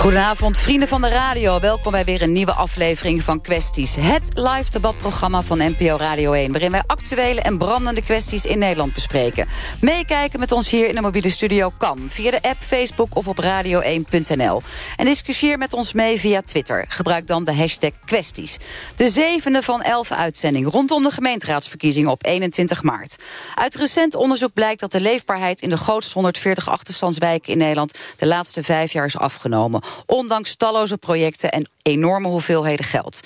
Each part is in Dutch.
Goedenavond, vrienden van de radio. Welkom bij weer een nieuwe aflevering van Kwesties. Het live debatprogramma van NPO Radio 1... waarin wij actuele en brandende kwesties in Nederland bespreken. Meekijken met ons hier in de mobiele studio kan... via de app, Facebook of op radio1.nl. En discussieer met ons mee via Twitter. Gebruik dan de hashtag kwesties. De zevende van elf uitzending rondom de gemeenteraadsverkiezingen op 21 maart. Uit recent onderzoek blijkt dat de leefbaarheid... in de grootste 140 achterstandswijken in Nederland... de laatste vijf jaar is afgenomen ondanks talloze projecten en enorme hoeveelheden geld.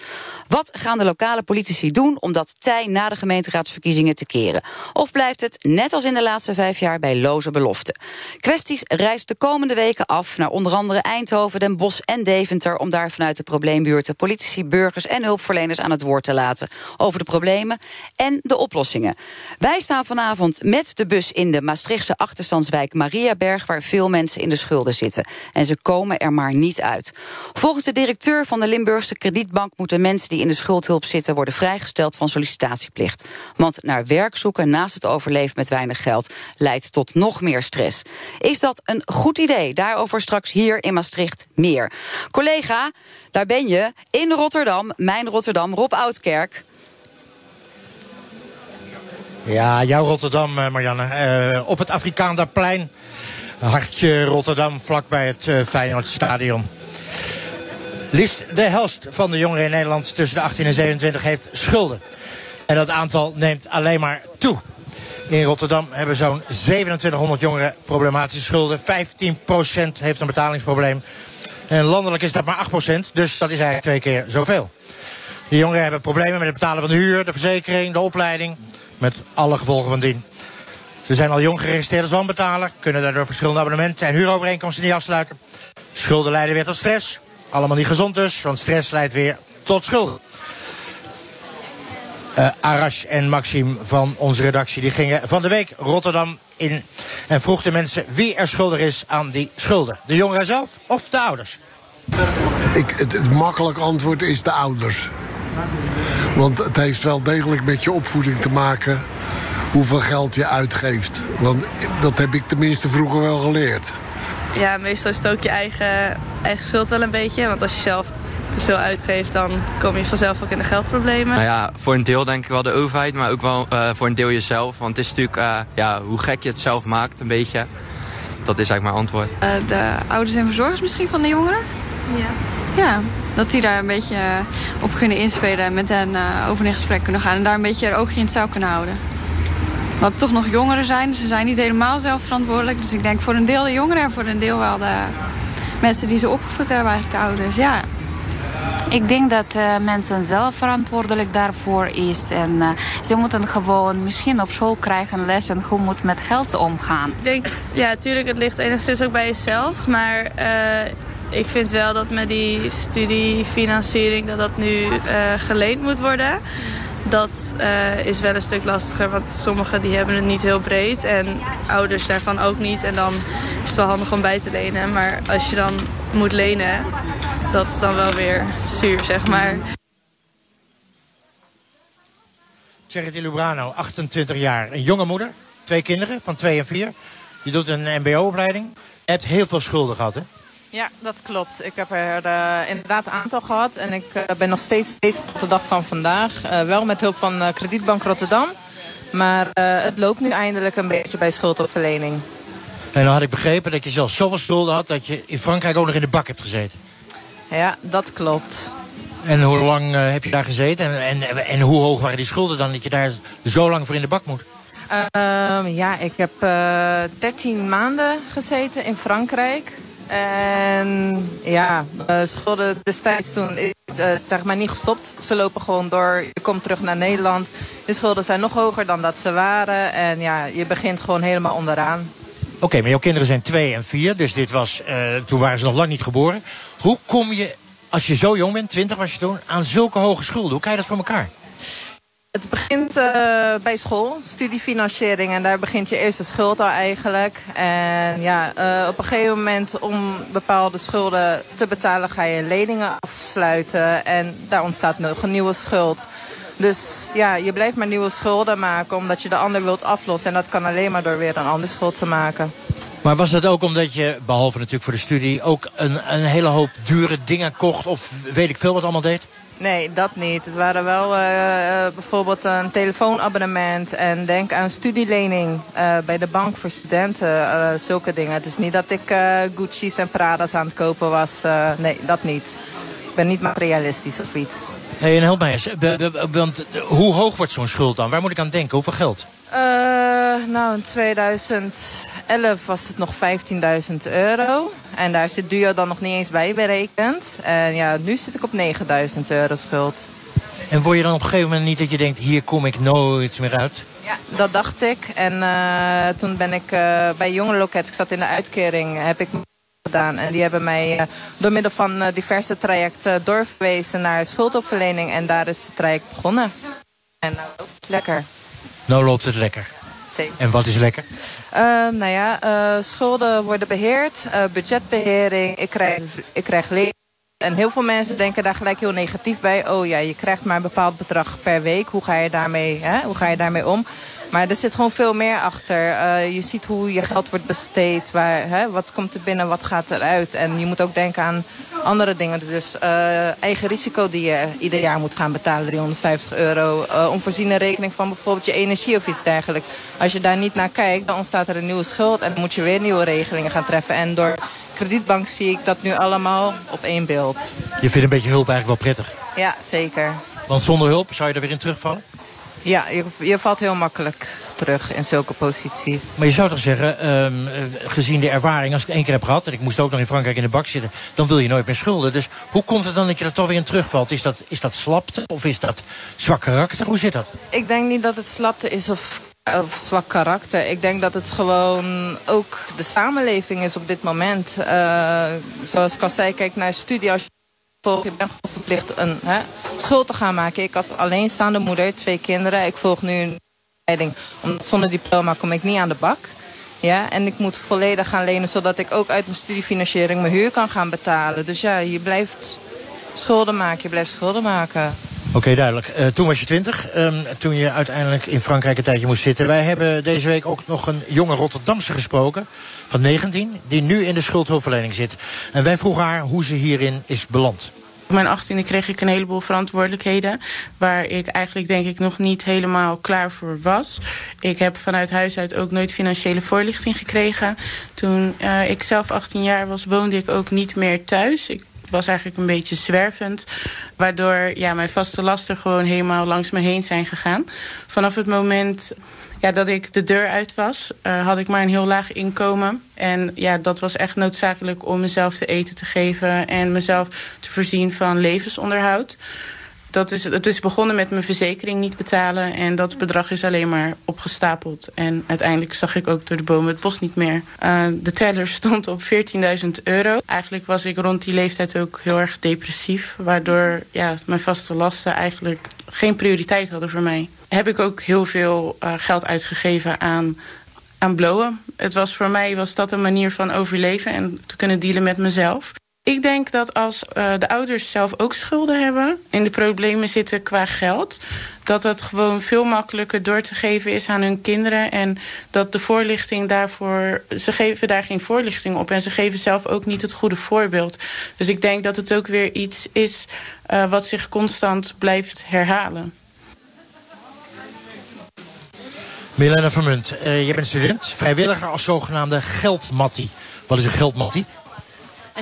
Wat gaan de lokale politici doen om dat tij na de gemeenteraadsverkiezingen te keren? Of blijft het, net als in de laatste vijf jaar, bij loze beloften? Kwesties reist de komende weken af naar onder andere Eindhoven, Den Bosch en Deventer... om daar vanuit de probleembuurten politici, burgers en hulpverleners aan het woord te laten... over de problemen en de oplossingen. Wij staan vanavond met de bus in de Maastrichtse achterstandswijk Mariaberg... waar veel mensen in de schulden zitten. En ze komen er maar niet uit. Volgens de directeur van de Limburgse kredietbank... moeten mensen die in de schuldhulp zitten... worden vrijgesteld van sollicitatieplicht. Want naar werk zoeken naast het overleven met weinig geld... leidt tot nog meer stress. Is dat een goed idee? Daarover straks hier in Maastricht meer. Collega, daar ben je, in Rotterdam, mijn Rotterdam, Rob Oudkerk... Ja, jouw Rotterdam, eh, Marianne. Uh, op het Afrikaanderplein. Hartje Rotterdam, vlakbij het uh, Feyenoordstadion. Liefst de helft van de jongeren in Nederland tussen de 18 en 27 heeft schulden. En dat aantal neemt alleen maar toe. In Rotterdam hebben zo'n 2700 jongeren problematische schulden. 15% heeft een betalingsprobleem. En landelijk is dat maar 8%, dus dat is eigenlijk twee keer zoveel. De jongeren hebben problemen met het betalen van de huur, de verzekering, de opleiding. Met alle gevolgen van dien. Ze zijn al jong geregistreerd als wanbetaler, kunnen daardoor verschillende abonnementen en huurovereenkomsten niet afsluiten. Schulden leiden weer tot stress. Allemaal niet gezond dus, want stress leidt weer tot schulden. Uh, Arash en Maxime van onze redactie die gingen van de week Rotterdam in en vroegen mensen wie er schuldig is aan die schulden. De jongeren zelf of de ouders? Ik, het, het makkelijk antwoord is de ouders. Want het heeft wel degelijk met je opvoeding te maken hoeveel geld je uitgeeft. Want dat heb ik tenminste vroeger wel geleerd. Ja, meestal is het ook je eigen, eigen schuld wel een beetje. Want als je zelf te veel uitgeeft, dan kom je vanzelf ook in de geldproblemen. Nou ja, voor een deel denk ik wel de overheid, maar ook wel uh, voor een deel jezelf. Want het is natuurlijk uh, ja, hoe gek je het zelf maakt, een beetje. Dat is eigenlijk mijn antwoord. Uh, de ouders en verzorgers misschien van de jongeren? Ja. Ja, dat die daar een beetje op kunnen inspelen en met hen over in gesprek kunnen gaan. En daar een beetje er oogje in het zou kunnen houden. Wat toch nog jongeren zijn, ze zijn niet helemaal zelf verantwoordelijk. Dus ik denk voor een deel de jongeren en voor een deel wel de mensen die ze opgevoed hebben, eigenlijk de ouders. Ja, ik denk dat uh, mensen zelf verantwoordelijk daarvoor is. En uh, ze moeten gewoon misschien op school krijgen lessen hoe moet met geld omgaan. Ik denk, ja, natuurlijk, het ligt enigszins ook bij jezelf. Maar uh, ik vind wel dat met die studiefinanciering dat dat nu geleend moet worden. Dat uh, is wel een stuk lastiger, want sommigen die hebben het niet heel breed. En ouders daarvan ook niet. En dan is het wel handig om bij te lenen. Maar als je dan moet lenen, dat is dan wel weer zuur, zeg maar. Charity Lubrano, 28 jaar. Een jonge moeder, twee kinderen van 2 en 4. Je doet een mbo-opleiding. Je hebt heel veel schulden gehad, hè? Ja, dat klopt. Ik heb er uh, inderdaad een aantal gehad. En ik uh, ben nog steeds bezig tot de dag van vandaag. Uh, wel met hulp van Kredietbank Rotterdam. Maar het loopt nu eindelijk een beetje bij schuldopverlening. En dan had ik begrepen dat je zelfs zoveel schulden had... dat je in Frankrijk ook nog in de bak hebt gezeten. Ja, dat klopt. En hoe lang heb je daar gezeten? En, en, en hoe hoog waren die schulden dan dat je daar zo lang voor in de bak moet? Ehm, ja, ik heb 13 maanden gezeten in Frankrijk. En ja, uh, schulden destijds toen is uh, zeg maar niet gestopt. Ze lopen gewoon door. Je komt terug naar Nederland. De schulden zijn nog hoger dan dat ze waren. En ja, je begint gewoon helemaal onderaan. Oké, maar jouw kinderen zijn twee en vier. Dus dit was, uh, toen waren ze nog lang niet geboren. Hoe kom je, als je zo jong bent, 20 was je toen, aan zulke hoge schulden? Hoe krijg je dat voor elkaar? Het begint uh, bij school, studiefinanciering. En daar begint je eerste schuld al eigenlijk. En ja, uh, op een gegeven moment om bepaalde schulden te betalen... ga je leningen afsluiten. En daar ontstaat nog een nieuwe schuld. Dus ja, je blijft maar nieuwe schulden maken... omdat je de ander wilt aflossen. En dat kan alleen maar door weer een andere schuld te maken. Maar was dat ook omdat je, behalve natuurlijk voor de studie... ook een, een hele hoop dure dingen kocht of weet ik veel wat allemaal deed? Nee, dat niet. Het waren wel uh, bijvoorbeeld een telefoonabonnement en denk aan studielening uh, bij de bank voor studenten. zulke dingen. Het is niet dat ik Gucci's en Prada's aan het kopen was. nee, dat niet. Ik ben niet materialistisch of iets. Hey, en help mij eens. Want hoe hoog wordt zo'n schuld dan? Waar moet ik aan denken? Hoeveel geld? nou, in 2011 was het nog 15.000 euro. En daar zit duo dan nog niet eens bij berekend. En ja, nu zit ik op 9000 euro schuld. En word je dan op een gegeven moment niet dat je denkt... hier kom ik nooit meer uit? Ja, dat dacht ik. En uh, toen ben ik uh, bij Jongerenloket, ik zat in de uitkering, heb ik gedaan. En die hebben mij uh, door middel van diverse trajecten doorverwezen naar schuldopverlening. En daar is het traject begonnen. En nou loopt het lekker. Nou loopt het lekker. Zeker. En wat is lekker? Uh, nou ja, uh, schulden worden beheerd, uh, budgetbehering, ik krijg, ik krijg lening. En heel veel mensen denken daar gelijk heel negatief bij. Oh ja, je krijgt maar een bepaald bedrag per week. Hoe ga je daarmee, hè? Hoe ga je daarmee om? Maar er zit gewoon veel meer achter. Uh, je ziet hoe je geld wordt besteed. Waar, hè, wat komt er binnen, wat gaat eruit. En je moet ook denken aan andere dingen. Dus uh, eigen risico die je ieder jaar moet gaan betalen. 350 euro. Uh, onvoorziene rekening van bijvoorbeeld je energie of iets dergelijks. Als je daar niet naar kijkt, dan ontstaat er een nieuwe schuld. En dan moet je weer nieuwe regelingen gaan treffen. En door kredietbank zie ik dat nu allemaal op één beeld. Je vindt een beetje hulp eigenlijk wel prettig? Ja, zeker. Want zonder hulp zou je er weer in terugvallen? Ja, je, je, valt heel makkelijk terug in zulke posities. Maar je zou toch zeggen, um, gezien de ervaring, als ik het één keer heb gehad... en ik moest ook nog in Frankrijk in de bak zitten... dan wil je nooit meer schulden. Dus hoe komt het dan dat je er toch weer in terugvalt? Is dat, is dat slapte of is dat zwak karakter? Hoe zit dat? Ik denk niet dat het slapte is of of zwak karakter. Ik denk dat het gewoon ook de samenleving is op dit moment. Uh, zoals ik al zei, kijk naar studie. Als je je bent verplicht een hè, schuld te gaan maken. Ik als alleenstaande moeder, twee kinderen. Ik volg nu een leiding. Omdat zonder diploma kom ik niet aan de bak. Ja, en ik moet volledig gaan lenen, zodat ik ook uit mijn studiefinanciering mijn huur kan gaan betalen. Dus ja, je blijft schulden maken, je blijft schulden maken. Oké, duidelijk. Uh, toen was je twintig, um, toen je uiteindelijk in Frankrijk een tijdje moest zitten. Wij hebben deze week ook nog een jonge Rotterdamse gesproken, van 19, die nu in de schuldhulpverlening zit. En wij vroegen haar hoe ze hierin is beland. Op mijn achttiende kreeg ik een heleboel verantwoordelijkheden... waar ik eigenlijk denk ik nog niet helemaal klaar voor was. Ik heb vanuit huis uit ook nooit financiële voorlichting gekregen. Toen uh, ik zelf 18 jaar was, woonde ik ook niet meer thuis. Ik was eigenlijk een beetje zwervend. Waardoor ja, mijn vaste lasten gewoon helemaal langs me heen zijn gegaan. Vanaf het moment ja, dat ik de deur uit was, uh, had ik maar een heel laag inkomen. En ja, dat was echt noodzakelijk om mezelf te eten te geven... en mezelf te voorzien van levensonderhoud dat is, het is begonnen met mijn verzekering niet betalen. En dat bedrag is alleen maar opgestapeld. En uiteindelijk zag ik ook door de bomen het bos niet meer. Uh, de teller stond op 14.000 euro. Eigenlijk was ik rond die leeftijd ook heel erg depressief. Waardoor ja, mijn vaste lasten eigenlijk geen prioriteit hadden voor mij. Heb ik ook heel veel uh, geld uitgegeven aan aan blowen. Het was voor mij was dat een manier van overleven en te kunnen dealen met mezelf. Ik denk dat als uh, de ouders zelf ook schulden hebben... in de problemen zitten qua geld... dat het gewoon veel makkelijker door te geven is aan hun kinderen... en dat de voorlichting daarvoor... ze geven daar geen voorlichting op... en ze geven zelf ook niet het goede voorbeeld. Dus ik denk dat het ook weer iets is... Uh, wat zich constant blijft herhalen. Milena Vermunt, uh, je bent student, vrijwilliger als zogenaamde geldmattie. Wat is een geldmattie?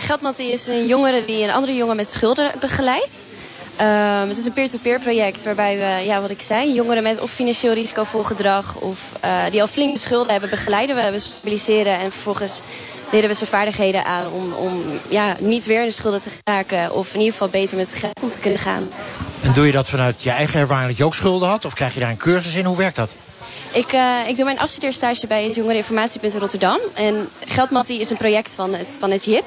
Geldmattie is een jongere die een andere jongen met schulden begeleidt. Um, het is een peer-to-peer -peer project waarbij we, ja, wat ik zei, jongeren met of financieel risicovol gedrag of uh, die al flinke schulden hebben begeleiden. We, we stabiliseren en vervolgens leren we ze vaardigheden aan om, om ja, niet weer in de schulden te raken of in ieder geval beter met het geld om te kunnen gaan. En doe je dat vanuit je eigen ervaring dat je ook schulden had of krijg je daar een cursus in? Hoe werkt dat? Ik, uh, ik doe mijn afstudeerstage bij het Jongereninformatiepunt Rotterdam. En Geldmattie is een project van het, van het JIP.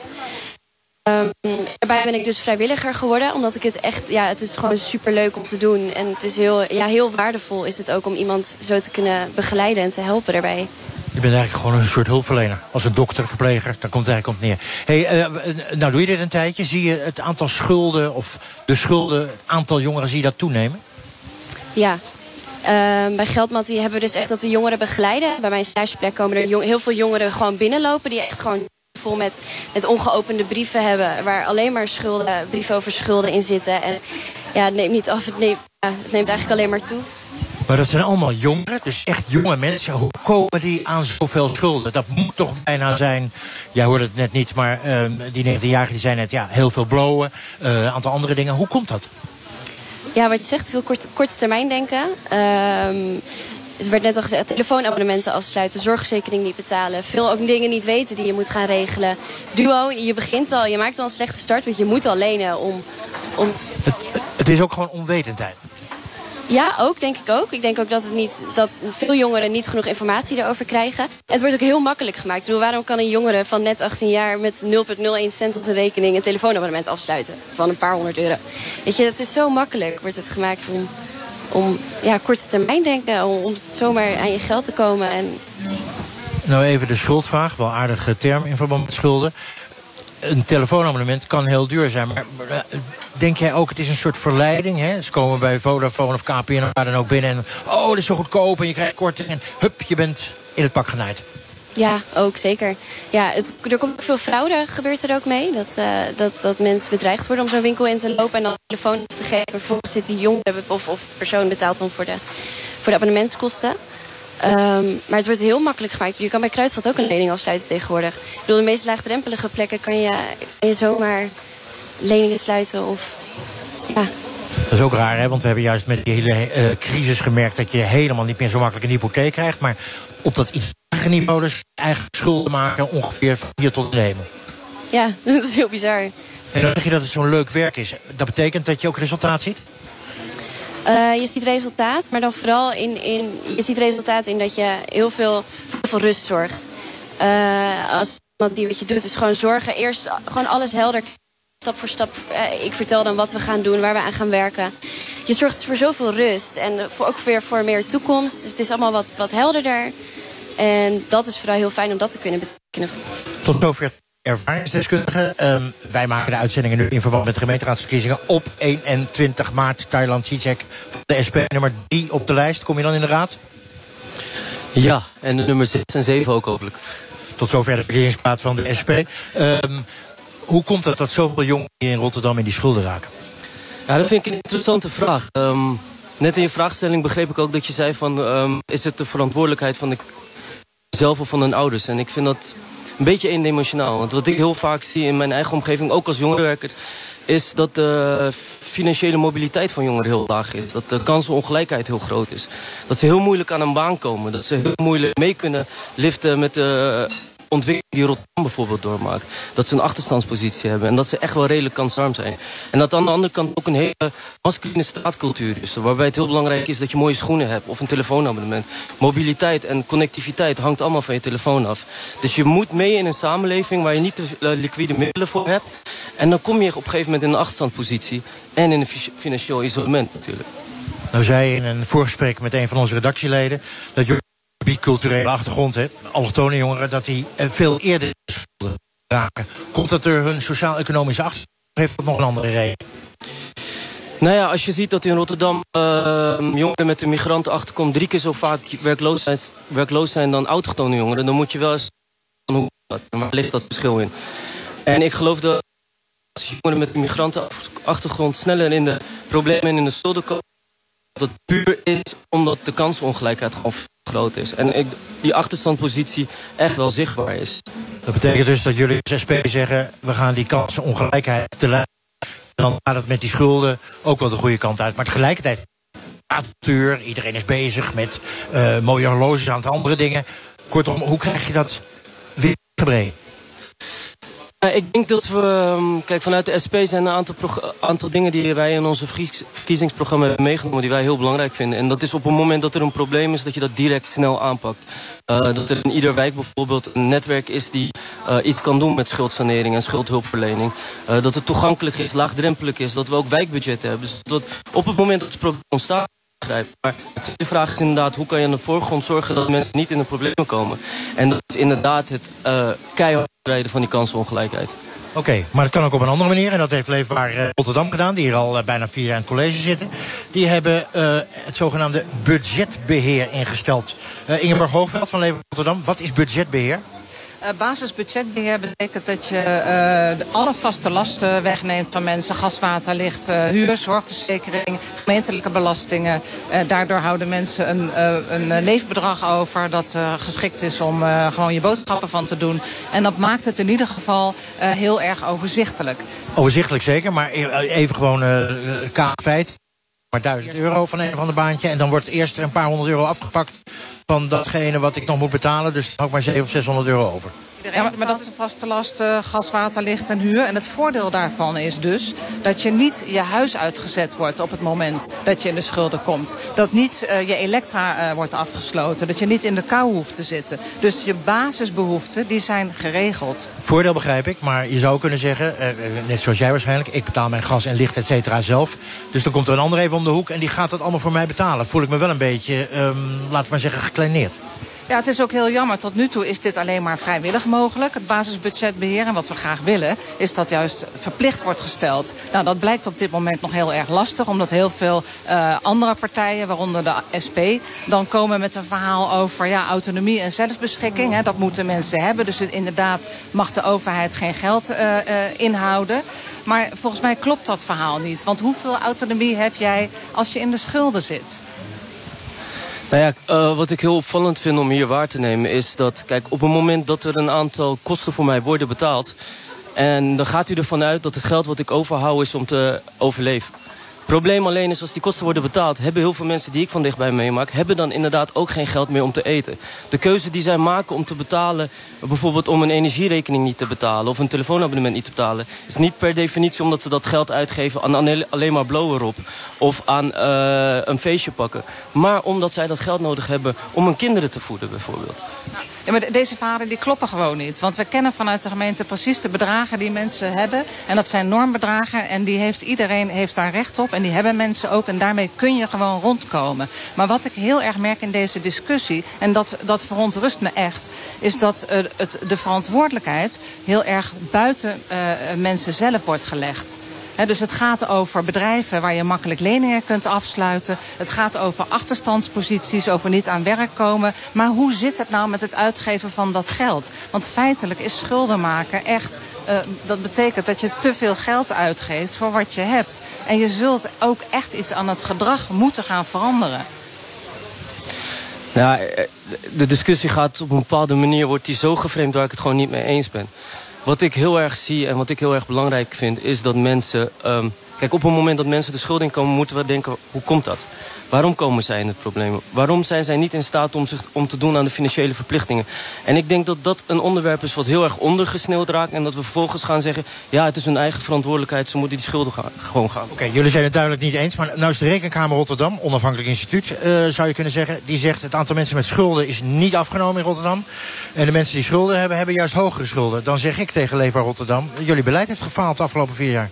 Um, daarbij ben ik dus vrijwilliger geworden. Omdat ik het echt, ja, het is gewoon super leuk om te doen. En het is heel, ja, heel waardevol is het ook om iemand zo te kunnen begeleiden en te helpen daarbij. Je bent eigenlijk gewoon een soort hulpverlener. Als een dokter, verpleger, daar komt het eigenlijk op neer. Hey, uh, nou doe je dit een tijdje. Zie je het aantal schulden of de schulden, het aantal jongeren, zie je dat toenemen? Ja, bij Geldmattie hebben we dus echt dat we jongeren begeleiden. Bij mijn stageplek komen er heel veel jongeren gewoon binnenlopen... die echt gewoon vol met, met ongeopende brieven hebben... waar alleen maar schulden, brieven over schulden in zitten. En ja, het neemt niet af, het neemt, ja, het neemt eigenlijk alleen maar toe. Maar dat zijn allemaal jongeren, dus echt jonge mensen. Hoe komen die aan zoveel schulden? Dat moet toch bijna zijn... Jij hoorde het net niet, maar uh, die 19-jarigen die zijn net... ja, heel veel blowen, uh, een aantal andere dingen. Hoe komt dat? Ja, wat je zegt, veel kort, korte termijn denken. Um, er werd net al gezegd, telefoonabonnementen afsluiten, zorgverzekering niet betalen. Veel ook dingen niet weten die je moet gaan regelen. Duo, je begint al, je maakt al een slechte start, want je moet al lenen om... om... Het, het is ook gewoon onwetendheid. Ja, ook, denk ik ook. Ik denk ook dat, het niet, dat veel jongeren niet genoeg informatie erover krijgen. Het wordt ook heel makkelijk gemaakt. Ik bedoel, waarom kan een jongere van net 18 jaar met 0,01 cent op zijn rekening een telefoonabonnement afsluiten? Van een paar honderd euro. Weet je, dat is zo makkelijk, wordt het gemaakt om, om ja, korte termijn denken. Om, om zomaar aan je geld te komen. En... Nou, even de schuldvraag. Wel aardige term in verband met schulden een telefoonabonnement kan heel duur zijn. Maar eh, denk jij ook, het is een soort verleiding? Hè? Ze komen bij Vodafone of KPN waar dan ook binnen. En, oh, dat is zo goedkoop en je krijgt korting. En hup, je bent in het pak genaaid. Ja, ook zeker. Ja, er komt ook veel fraude, gebeurt er ook mee. Dat, uh, dat, dat mensen bedreigd worden om zo'n winkel in te lopen... en dan een telefoon te geven. Vervolgens zit die jongere of, of persoon betaalt dan voor de, voor de abonnementskosten. Um, maar het wordt heel makkelijk gemaakt. Je kan bij Kruidvat ook een lening afsluiten tegenwoordig. Ik bedoel, de meest laagdrempelige plekken kan je, kan je zomaar leningen sluiten. Of, ja. Dat is ook raar, hè? want we hebben juist met die hele uh, crisis gemerkt... dat je helemaal niet meer zo makkelijk een hypotheek krijgt. Maar op dat iets lagere niveau dus eigen schulden maken... ongeveer hier tot nemen. Ja, dat is heel bizar. En dan zeg je dat het zo'n leuk werk is. Dat betekent dat je ook resultaat ziet? Uh, je ziet resultaat, maar dan vooral in, in, je ziet resultaat in dat je heel veel, veel rust zorgt. Uh, als iemand die wat je doet, is gewoon zorgen. Eerst gewoon alles helder, stap voor stap. Uh, ik vertel dan wat we gaan doen, waar we aan gaan werken. Je zorgt voor zoveel rust en voor, ook weer voor meer toekomst. Dus het is allemaal wat, wat helderder. En dat is vooral heel fijn om dat te kunnen betekenen. Tot zover ervaringsdeskundige. Um, wij maken de uitzendingen nu in verband met de gemeenteraadsverkiezingen op 21 maart. Thailand Cicek van de SP nummer 3 op de lijst. Kom je dan in de raad? Ja, en de nummer 6 en 7 ook hopelijk. Tot zover de verkiezingsplaat van de SP. Um, hoe komt het dat zoveel jongeren in Rotterdam in die schulden raken? Ja, dat vind ik een interessante vraag. Um, net in je vraagstelling begreep ik ook dat je zei van... Um, is het de verantwoordelijkheid van de zelf of van hun ouders? En ik vind dat een beetje eendimensionaal. Want wat ik heel vaak zie in mijn eigen omgeving, ook als jongerenwerker... is dat de financiële mobiliteit van jongeren heel laag is. Dat de kansenongelijkheid heel groot is. Dat ze heel moeilijk aan een baan komen. Dat ze heel moeilijk mee kunnen liften met de ontwikkeling die Rotterdam bijvoorbeeld doormaakt. Dat ze een achterstandspositie hebben. En dat ze echt wel redelijk kansarm zijn. En dat aan de andere kant ook een hele masculine straatcultuur is. Waarbij het heel belangrijk is dat je mooie schoenen hebt. Of een telefoonabonnement. Mobiliteit en connectiviteit hangt allemaal van je telefoon af. Dus je moet mee in een samenleving waar je niet de liquide middelen voor hebt. En dan kom je op een gegeven moment in een achterstandspositie. En in een financieel isolement natuurlijk. Nou zei je in een voorgesprek met een van onze redactieleden... dat biculturele achtergrond, allochtone jongeren, dat die eh, veel eerder raken. Komt dat door hun sociaal-economische achtergrond? Heeft dat nog een andere reden? Nou ja, als je ziet dat in Rotterdam uh, jongeren met een migrantenachtergrond drie keer zo vaak werkloos zijn, werkloos zijn dan autochtone jongeren, dan moet je wel eens waar ligt dat verschil in? En ik geloof dat jongeren met een migrantenachtergrond sneller in de problemen en in de schulden komen, dat het puur is omdat de kansongelijkheid gewoon groot is. En ik, die achterstandpositie echt wel zichtbaar is. Dat betekent dus dat jullie als SP zeggen... we gaan die kansenongelijkheid te leiden. Dan gaat het met die schulden ook wel de goede kant uit. Maar tegelijkertijd, avontuur, iedereen is bezig met uh, mooie horloges aan het andere dingen. Kortom, hoe krijg je dat weer gebreken? Ja, ik denk dat we, ehm, kijk, vanuit de SP zijn een aantal, aantal dingen die wij in onze verkiezingsprogramma hebben meegenomen, die wij heel belangrijk vinden. En dat is op het moment dat er een probleem is, dat je dat direct snel aanpakt. Uh, dat er in ieder wijk bijvoorbeeld een netwerk is die uh, iets kan doen met schuldsanering en schuldhulpverlening. Dat het toegankelijk is, laagdrempelig is, dat we ook wijkbudgetten hebben. Dus dat op het moment dat het probleem ontstaat, maar de vraag is inderdaad, hoe kan je aan de voorgrond zorgen dat mensen niet in de problemen komen? En dat is inderdaad het uh, keihard van die kansenongelijkheid. Oké, maar het kan ook op een andere manier. En dat heeft Leefbaar uh, Rotterdam gedaan, die hier al uh, bijna vier jaar in het college zitten. Die hebben het zogenaamde budgetbeheer ingesteld. Ingeborg Hoogveld van Leefbaar Rotterdam, wat is budgetbeheer? Uh, basisbudgetbeheer betekent dat je uh, alle vaste lasten wegneemt van mensen. Gas, water, licht, uh, huur, zorgverzekering, gemeentelijke belastingen. daardoor houden mensen een, een leefbedrag over dat geschikt is om gewoon je boodschappen van te doen. En dat maakt het in ieder geval heel erg overzichtelijk. Overzichtelijk zeker, maar e-, even gewoon feit. Maar 1000 euro van een of ander baantje. En dan wordt eerst een paar honderd euro afgepakt van datgene wat ik nog moet betalen. Dus dan ook maar 700 of 600 euro over. Ja, maar, dat is een vaste last, uh, gas, water, licht en huur. En het voordeel daarvan is dus dat je niet je huis uitgezet wordt op het moment dat je in de schulden komt. Dat niet uh, je elektra uh, wordt afgesloten. Dat je niet in de kou hoeft te zitten. Dus je basisbehoeften die zijn geregeld. Voordeel begrijp ik, maar je zou kunnen zeggen, net zoals jij waarschijnlijk, ik betaal mijn gas en licht et cetera zelf. Dus dan komt er een ander even om de hoek en die gaat dat allemaal voor mij betalen. Voel ik me wel een beetje, um, laten we maar zeggen, gekleineerd. Ja, het is ook heel jammer. Tot nu toe is dit alleen maar vrijwillig mogelijk, het basisbudgetbeheer. En wat we graag willen, is dat juist verplicht wordt gesteld. Nou, dat blijkt op dit moment nog heel erg lastig, omdat heel veel uh, andere partijen, waaronder de SP, dan komen met een verhaal over ja, autonomie en zelfbeschikking. Hè, dat moeten mensen hebben. Dus inderdaad mag de overheid geen geld uh, uh, inhouden. Maar volgens mij klopt dat verhaal niet. Want hoeveel autonomie heb jij als je in de schulden zit? Nou ja, uh, wat ik heel opvallend vind om hier waar te nemen is dat, kijk, op het moment dat er een aantal kosten voor mij worden betaald, en dan gaat u ervan uit dat het geld wat ik overhoud is om te overleven probleem alleen is als die kosten worden betaald... hebben heel veel mensen die ik van dichtbij meemaak... hebben dan inderdaad ook geen geld meer om te eten. De keuze die zij maken om te betalen... bijvoorbeeld om een energierekening niet te betalen... of een telefoonabonnement niet te betalen... is niet per definitie omdat ze dat geld uitgeven aan alleen maar blower op... of aan uh, een feestje pakken. Maar omdat zij dat geld nodig hebben om hun kinderen te voeden bijvoorbeeld. Ja, maar deze vader die kloppen gewoon niet. Want we kennen vanuit de gemeente precies de bedragen die mensen hebben. En dat zijn normbedragen en die heeft, iedereen heeft daar recht op. En die hebben mensen ook. En daarmee kun je gewoon rondkomen. Maar wat ik heel erg merk in deze discussie... en dat, dat verontrust me echt... is dat uh, het, de verantwoordelijkheid heel erg buiten uh, mensen zelf wordt gelegd. Dus het gaat over bedrijven waar je makkelijk leningen kunt afsluiten. Het gaat over achterstandsposities, over niet aan werk komen. Maar hoe zit het nou met het uitgeven van dat geld? Want feitelijk is schulden maken echt... Uh, dat betekent dat je te veel geld uitgeeft voor wat je hebt. En je zult ook echt iets aan het gedrag moeten gaan veranderen. Ja, de discussie gaat op een bepaalde manier... wordt die zo geframed waar ik het gewoon niet mee eens ben. Wat ik heel erg zie en wat ik heel erg belangrijk vind... is dat mensen... Um, kijk, op het moment dat mensen de schuld inkomen... moeten we denken, hoe komt dat? Waarom komen zij in het probleem? Waarom zijn zij niet in staat om, zich, om te doen aan de financiële verplichtingen? En ik denk dat dat een onderwerp is wat heel erg ondergesneeuwd raakt... en dat we vervolgens gaan zeggen... ja, het is hun eigen verantwoordelijkheid, ze moeten die schulden gewoon gaan. Oké, jullie zijn het duidelijk niet eens. Maar nou is de Rekenkamer Rotterdam, onafhankelijk instituut... Uh, zou je kunnen zeggen, die zegt... het aantal mensen met schulden is niet afgenomen in Rotterdam. En de mensen die schulden hebben, hebben juist hogere schulden. Dan zeg ik tegen Leefbaar Rotterdam... jullie beleid heeft gefaald de afgelopen vier jaar.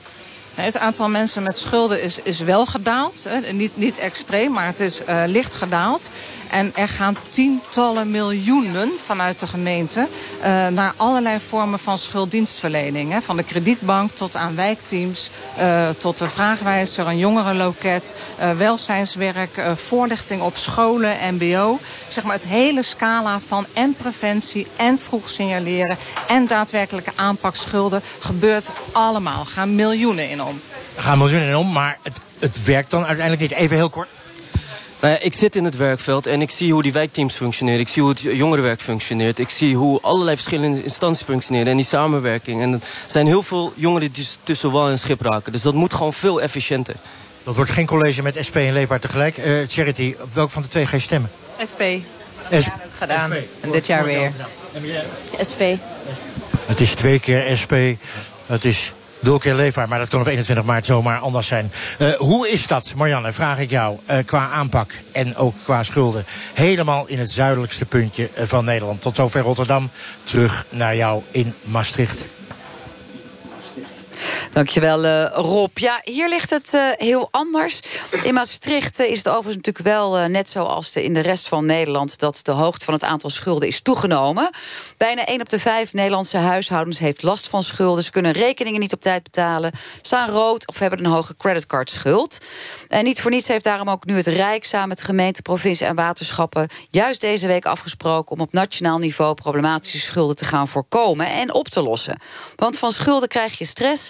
Het aantal mensen met schulden is, is wel gedaald. Niet, niet extreem, maar het is uh, licht gedaald. En er gaan tientallen miljoenen vanuit de gemeente... Uh, naar allerlei vormen van schulddienstverlening. Hè. Van de kredietbank tot aan wijkteams... Uh, tot de vraagwijzer, een jongerenloket... welzijnswerk, voorlichting op scholen, mbo. Zeg maar het hele scala van en preventie en vroeg signaleren... en daadwerkelijke aanpak schulden gebeurt allemaal. Gaan miljoenen in om. Gaan miljoenen in om, maar het, het werkt dan uiteindelijk niet. Even heel kort. Nou ja, ik zit in het werkveld en ik zie hoe die wijkteams functioneren. Ik zie hoe het jongerenwerk functioneert. Ik zie hoe allerlei verschillende instanties functioneren en die samenwerking. En er zijn heel veel jongeren die tussen wal en schip raken. Dus dat moet gewoon veel efficiënter. Dat wordt geen college met SP en Leefbaar tegelijk. Uh, Charity, op welk van de twee ga je stemmen? SP. SP. Ja, ook gedaan. SP. En dit jaar weer. SP. SP. Het is twee keer SP. Het is keer leefbaar, maar dat kan op 21 maart zomaar anders zijn. Uh, hoe is dat, Marianne, vraag ik jou, uh, qua aanpak en ook qua schulden? Helemaal in het zuidelijkste puntje van Nederland. Tot zover Rotterdam. Terug naar jou in Maastricht. Dankjewel, uh, Rob. Ja, hier ligt het uh, heel anders. In Maastricht uh, is het overigens natuurlijk wel net zoals in de rest van Nederland... dat de hoogte van het aantal schulden is toegenomen. Bijna 1 op de 5 Nederlandse huishoudens heeft last van schulden. Ze kunnen rekeningen niet op tijd betalen, staan rood... of hebben een hoge creditcardschuld. En niet voor niets heeft daarom ook nu het Rijk... samen met gemeente, provincie en waterschappen... juist deze week afgesproken om op nationaal niveau... problematische schulden te gaan voorkomen en op te lossen. Want van schulden krijg je stress...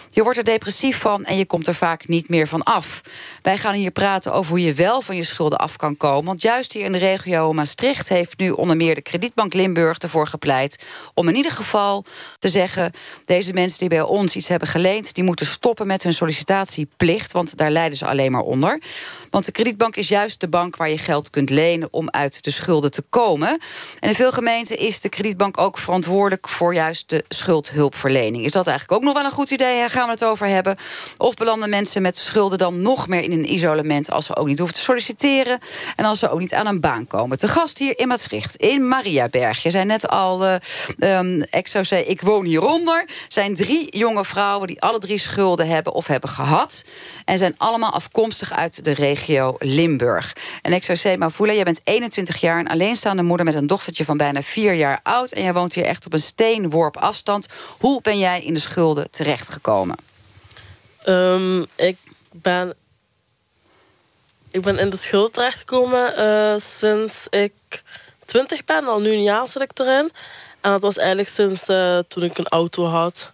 Je wordt er depressief van en je komt er vaak niet meer van af. Wij gaan hier praten over hoe je wel van je schulden af kan komen. Want juist hier in de regio Maastricht heeft nu onder meer de Kredietbank Limburg ervoor gepleit om in ieder geval te zeggen: deze mensen die bij ons iets hebben geleend, die moeten stoppen met hun sollicitatieplicht, want daar lijden ze alleen maar onder. Want de kredietbank is juist de bank waar je geld kunt lenen om uit de schulden te komen. En in veel gemeenten is de kredietbank ook verantwoordelijk voor juist de schuldhulpverlening. Is dat eigenlijk ook nog wel een goed idee? Daar gaan het over hebben. Of belanden mensen met schulden dan nog meer in een isolement als ze ook niet hoeven te solliciteren en als ze ook niet aan een baan komen? Te gast hier in Maastricht, in Mariaberg. Je zei net al, uh, ik woon hieronder. zijn drie jonge vrouwen die alle drie schulden hebben of hebben gehad. En zijn allemaal afkomstig uit de regio Limburg. En zou zeggen, Mavula, jij bent 21 jaar... een alleenstaande moeder met een dochtertje van bijna 4 jaar oud... en jij woont hier echt op een steenworp afstand. Hoe ben jij in de schulden terechtgekomen? Um, ik ben... Ik ben in de schulden terechtgekomen uh, sinds ik 20 ben. Al nu een jaar zit ik erin. En dat was eigenlijk sinds uh, toen ik een auto had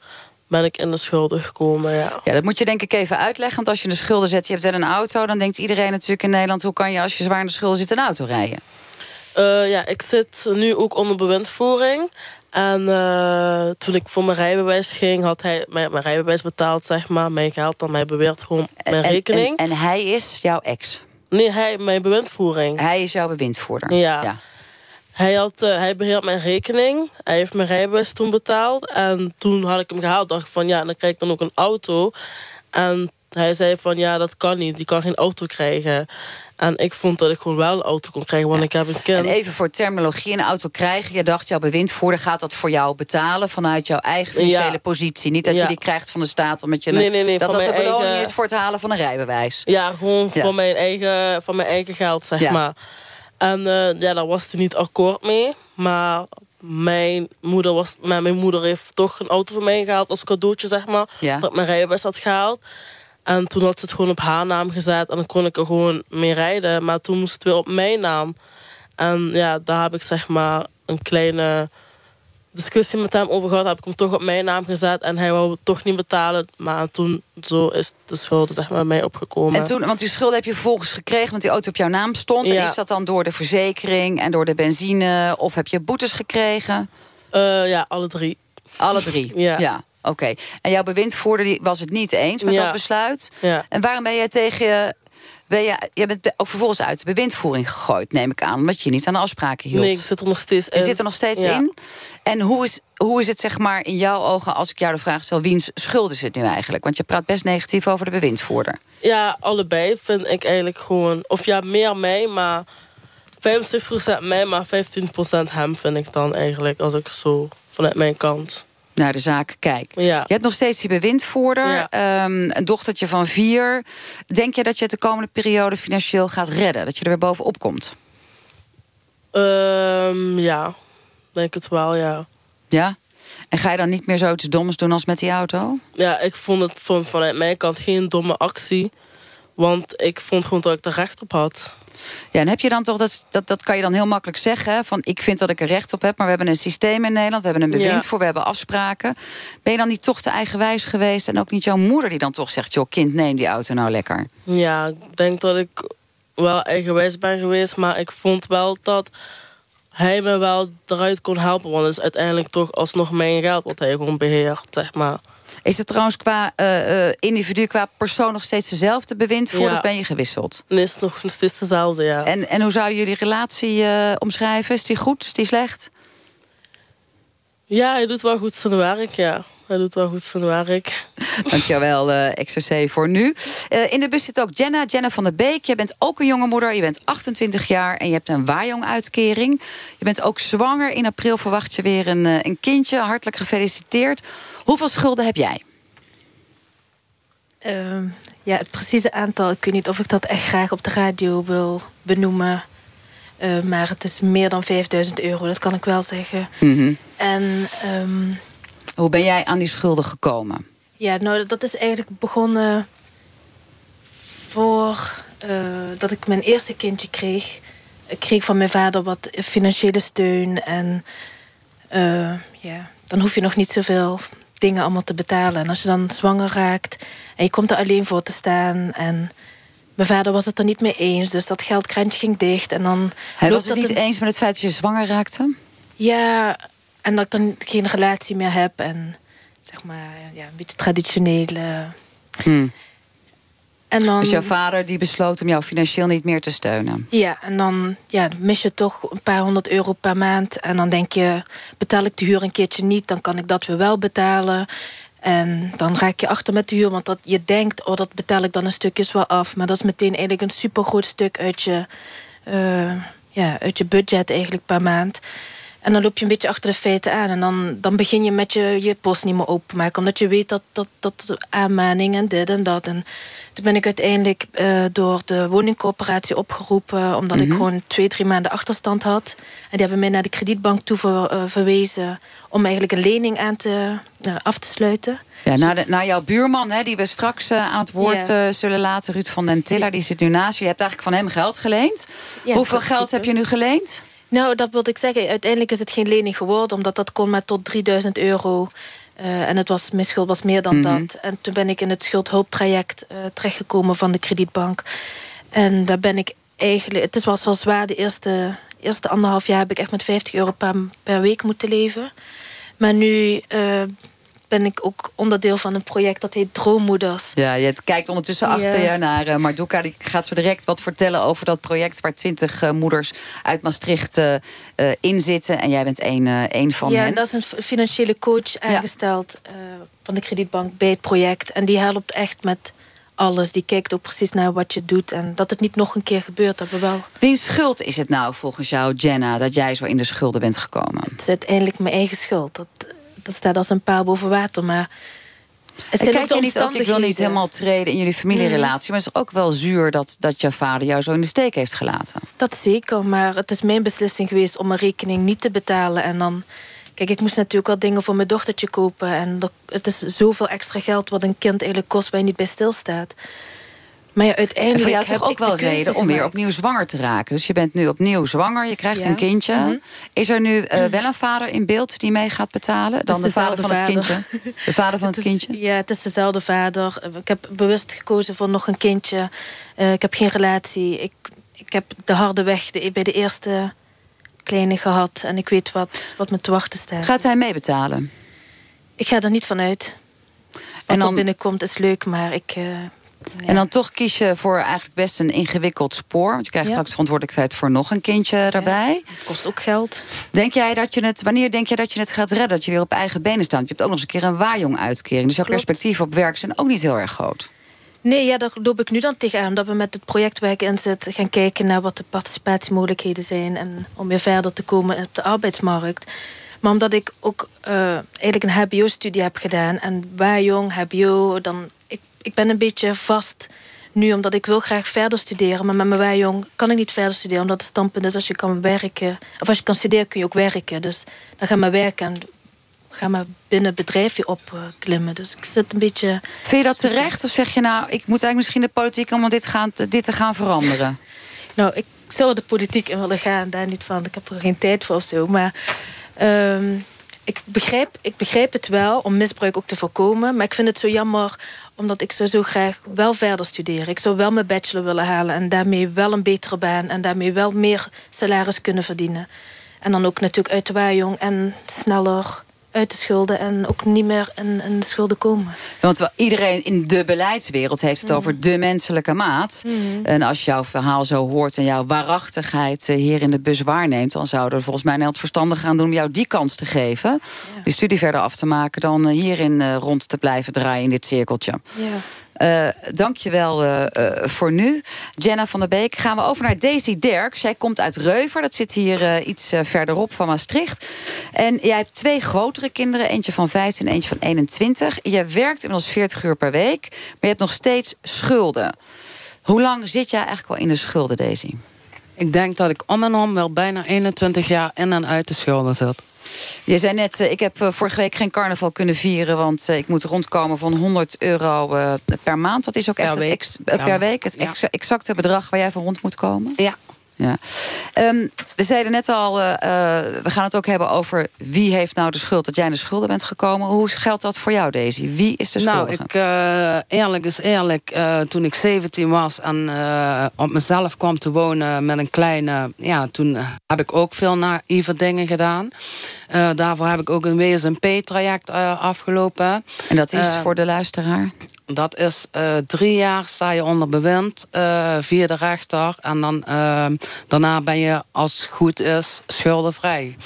ben ik in de schulden gekomen, ja. Ja, dat moet je denk ik even uitleggen. Want als je in de schulden zet, je hebt wel een auto... dan denkt iedereen natuurlijk in Nederland... hoe kan je als je zwaar in de schulden zit een auto rijden? Uh, ja, ik zit nu ook onder bewindvoering. En uh, toen ik voor mijn rijbewijs ging, had hij mijn, mijn rijbewijs betaald, zeg maar. Mijn geld dan mij beweert gewoon mijn en, rekening. En, en, hij is jouw ex? Nee, hij, mijn bewindvoering. Hij is jouw bewindvoerder? Ja. ja. Hij, had, uh, hij beheert mijn rekening. Hij heeft mijn rijbewijs toen betaald. En toen had ik hem gehaald. dacht ik van ja, dan krijg ik dan ook een auto. En hij zei van ja, dat kan niet. Die kan geen auto krijgen. En ik vond dat ik gewoon wel een auto kon krijgen, want ik heb een kind. En even voor terminologie, een auto krijgen. Je dacht, jouw bewindvoerder gaat dat voor jou betalen... vanuit jouw eigen financiële ja. positie. Niet dat ja. je die krijgt van de staat... omdat je nee, nee, nee, dat dat de beloning eigen... is voor het halen van een rijbewijs. Ja, gewoon. Van, mijn eigen, van mijn eigen geld, zeg maar. En uh, ja, daar was hij niet akkoord mee. Maar mijn moeder, was, maar mijn moeder heeft toch een auto voor mij gehaald als cadeautje, zeg maar. Dat mijn rijbewijs had gehaald. En toen had ze het gewoon op haar naam gezet. En dan kon ik er gewoon mee rijden. Maar toen moest het weer op mijn naam. En ja, daar heb ik zeg maar een kleine discussie met hem over gehad. Heb ik hem toch op mijn naam gezet. En hij wou het toch niet betalen. Maar toen zo is de schuld zeg maar, mij opgekomen. En toen, want die schuld heb je vervolgens gekregen... want die auto op jouw naam stond. Ja. En is dat dan door de verzekering en door de benzine? Of heb je boetes gekregen? Uh, ja, alle drie. Alle drie? ja. ja. Oké. Okay. En jouw bewindvoerder was het niet eens met ja. dat besluit? Ja. En waarom ben jij tegen je... Ben je, je bent ook vervolgens uit de bewindvoering gegooid, neem ik aan. Omdat je niet aan de afspraken hield. Nee, ik zit er nog steeds in. Je zit er nog steeds ja. in? En hoe is, hoe is het zeg maar in jouw ogen, als ik jou de vraag stel... wiens schuld is het nu eigenlijk? Want je praat best negatief over de bewindvoerder. Ja, allebei vind ik eigenlijk gewoon... Of ja, meer mij, maar 75% mij, maar 15% hem vind ik dan eigenlijk... als ik zo vanuit mijn kant naar de zaak kijk. Ja. Je hebt nog steeds die bewindvoerder, ja. um, een dochtertje van vier. Denk je dat je het de komende periode financieel gaat redden? Dat je er weer bovenop komt? Um, ja, denk het wel, ja. Ja? En ga je dan niet meer zoiets doms doen als met die auto? Ja, ik vond het van, vanuit mijn kant geen domme actie. Want ik vond gewoon dat ik er recht op had. Ja, en heb je dan toch, dat, dat, dat kan je dan heel makkelijk zeggen... van ik vind dat ik er recht op heb, maar we hebben een systeem in Nederland... we hebben een bewind ja. voor, we hebben afspraken. Ben je dan niet toch te eigenwijs geweest... en ook niet jouw moeder die dan toch zegt... joh, kind, neem die auto nou lekker? Ja, ik denk dat ik wel eigenwijs ben geweest... maar ik vond wel dat hij me wel eruit kon helpen. Want het is uiteindelijk toch alsnog mijn geld wat hij gewoon beheert, zeg maar. Is het trouwens qua uh, uh, individu, qua persoon nog steeds dezelfde bewindvoerder... Ja. of ben je gewisseld? Nee, het is nog steeds dezelfde, ja. En, en hoe zou je die relatie uh, omschrijven? Is die goed? Is die slecht? Ja, hij doet wel goed zijn werk, ja. Hij doet wel goed zijn werk. Dankjewel, uh, XOC, voor nu. Uh, in de bus zit ook Jenna, Jenna van der Beek. Je bent ook een jonge moeder, je bent 28 jaar... en je hebt een waaijong-uitkering. Je bent ook zwanger. In april verwacht je weer een, uh, een kindje. Hartelijk gefeliciteerd. Hoeveel schulden heb jij? Uh, ja, het precieze aantal, ik weet niet of ik dat echt graag op de radio wil benoemen. Uh, maar het is meer dan 5000 euro, dat kan ik wel zeggen. Mm -hmm. En, um, Hoe ben jij aan die schulden gekomen? Ja, nou, dat is eigenlijk begonnen voor uh, dat ik mijn eerste kindje kreeg. Ik kreeg van mijn vader wat financiële steun. En uh, ja, dan hoef je nog niet zoveel dingen allemaal te betalen. En als je dan zwanger raakt en je komt er alleen voor te staan... en mijn vader was het er niet mee eens, dus dat geldkrantje ging dicht. En dan Hij was het niet een... eens met het feit dat je zwanger raakte? Ja, en dat ik dan geen relatie meer heb. En zeg maar, ja, een beetje traditionele... Hmm. En dan, dus jouw vader die besloot om jou financieel niet meer te steunen? Ja, en dan ja, mis je toch een paar honderd euro per maand. En dan denk je, betaal ik de huur een keertje niet... dan kan ik dat weer wel betalen. En dan raak je achter met de huur, want dat, je denkt... oh, dat betaal ik dan een stukjes wel af. Maar dat is meteen eigenlijk een supergroot stuk uit je, uh, ja, uit je budget eigenlijk per maand. En dan loop je een beetje achter de feiten aan. En dan, dan begin je met je, je post niet meer openmaken. Omdat je weet dat, dat, dat aanmaning en dit en dat. En toen ben ik uiteindelijk uh, door de woningcoöperatie opgeroepen. Omdat mm -hmm. ik gewoon twee, drie maanden achterstand had. En die hebben mij naar de kredietbank toe ver, uh, verwezen. Om eigenlijk een lening aan te, uh, af te sluiten. Ja, naar, de, naar jouw buurman, hè, die we straks aan het woord zullen laten. Ruud van den Tiller, die zit nu naast je. Je hebt eigenlijk van hem geld geleend. Ja, Hoeveel geld heb je nu geleend? Nou, dat wilde ik zeggen. Uiteindelijk is het geen lening geworden, omdat dat kon maar tot 3000 euro. Uh, en het was, mijn schuld was meer dan Mhm. mm -hmm. dat. En toen ben ik in het schuldhulptraject uh, terechtgekomen van de kredietbank. En daar ben ik eigenlijk... Het was wel zwaar. De eerste, eerste anderhalf jaar heb ik echt met 50 euro per, per week moeten leven. Maar nu uh, ben ik ook onderdeel van een project dat heet Droommoeders. Ja, je kijkt ondertussen achter Ja. je naar uh, Marduka. Die gaat zo direct wat vertellen over dat project... waar twintig uh, moeders uit Maastricht uh, in zitten. En jij bent één, één van ja, hen. en dat is een financiële coach aangesteld van de kredietbank bij het project. En die helpt echt met alles. Die kijkt ook precies naar wat je doet. En dat het niet nog een keer gebeurt, dat we wel... Wie schuld is het nou volgens jou, Jenna... dat jij zo in de schulden bent gekomen? Het is uiteindelijk mijn eigen schuld. Dat, dat staat als een paal boven water, maar... Het kijk je niet ook, ik wil niet helemaal treden in jullie familierelatie... maar het is ook wel zuur dat, dat je vader jou zo in de steek heeft gelaten. Dat zeker, maar het is mijn beslissing geweest om een rekening niet te betalen. En dan... Kijk, ik moest natuurlijk wel dingen voor mijn dochtertje kopen. En dat, het is zoveel extra geld wat een kind eigenlijk kost... waar je niet bij stilstaat. Maar ja, uiteindelijk en voor jou heb toch ook wel reden om weer opnieuw zwanger te raken. Dus je bent nu opnieuw zwanger, je krijgt Ja. een kindje. Mhm. Is er nu uh, wel een vader in beeld die mee gaat betalen? Dan de vader van het kindje? De vader van het, is, kindje? Ja, het is dezelfde vader. Ik heb bewust gekozen voor nog een kindje. Uh, ik heb geen relatie. Ik, ik heb de harde weg de, bij de eerste kleine gehad. En ik weet wat, wat me te wachten staat. Gaat hij meebetalen? Ik ga er niet van uit. Wat En dan- er binnenkomt is leuk, maar ik... Uh, En dan toch kies je voor eigenlijk best een ingewikkeld spoor. Want je krijgt Ja. straks verantwoordelijkheid voor nog een kindje daarbij. Het kost ook geld. Denk jij dat je het, wanneer denk je dat je het gaat redden? Dat je weer op eigen benen staat? Je hebt ook nog eens een keer een waaijong-uitkering. Dus jouw Klopt. perspectieven op werk zijn ook niet heel erg groot. Nee, ja, daar loop ik nu dan tegenaan. Dat we met het project waar ik in zit gaan kijken naar wat de participatiemogelijkheden zijn. En om weer verder te komen op de arbeidsmarkt. Maar omdat ik ook uh, eigenlijk een hbo-studie heb gedaan. En waar jong, hbo, dan... Ik, ben een beetje vast nu, omdat ik wil graag verder studeren. Maar met mijn waaijong kan ik niet verder studeren. Omdat het standpunt is, als je kan werken... Of als je kan studeren, kun je ook werken. Dus dan ga maar werken en ga maar binnen het bedrijfje opklimmen. Dus ik zit een beetje... Vind je dat terecht? Of zeg je nou, ik moet eigenlijk misschien de politiek... om dit, gaan, dit te gaan veranderen? Nou, ik zou de politiek in willen gaan, daar niet van. Ik heb er geen tijd voor of zo. Maar um, ik, begrijp, ik begrijp het wel om misbruik ook te voorkomen. Maar ik vind het zo jammer, omdat ik zou zo graag wel verder studeren. Ik zou wel mijn bachelor willen halen en daarmee wel een betere baan... en daarmee wel meer salaris kunnen verdienen. En dan ook natuurlijk uit de waaijong en sneller uit de schulden en ook niet meer in, in de schulden komen. Want iedereen in de beleidswereld heeft het Mhm. over de menselijke maat. En als jouw verhaal zo hoort en jouw waarachtigheid eh, hier in de bus waarneemt... dan zouden we volgens mij het verstandig gaan doen om jou die kans te geven. Die studie verder af te maken dan eh, hierin eh, rond te blijven draaien in dit cirkeltje. Ja. Eh, Dank je wel eh, eh, voor nu. Jenna van der Beek. Gaan we over naar Daisy Derk. Zij komt uit Reuver. Dat zit hier iets verderop van Maastricht. En jij hebt twee grotere kinderen. Eentje van 15 en eentje van 21. Je werkt inmiddels 40 uur per week. Maar je hebt nog steeds schulden. Hoe lang zit jij eigenlijk al in de schulden, Daisy? Ik denk dat ik om en om wel bijna 21 jaar in en uit de schulden zit. Je zei net, eh, ik heb eh, vorige week geen carnaval kunnen vieren... want eh, ik moet rondkomen van 100 euro per maand. Dat is ook echt Per het week. ex- eh, per week het ex- exacte bedrag waar jij van rond moet komen? Ja. Ja. Ehm, we zeiden net al, eh, eh, we gaan het ook hebben over wie heeft nou de schuld dat jij in de schulden bent gekomen. Hoe geldt dat voor jou, Daisy? Wie is de Nou, schuldige? ik, eh, eerlijk is eerlijk, toen ik 17 was en op mezelf kwam te wonen met een kleine... Ja, toen heb ik ook veel naïeve dingen gedaan. Eh, daarvoor heb ik ook een WSMP-traject eh, afgelopen. En dat is Eh, voor de luisteraar? Dat is drie jaar sta je onder bewind via de rechter. En dan, daarna ben je, als het goed is, schuldenvrij.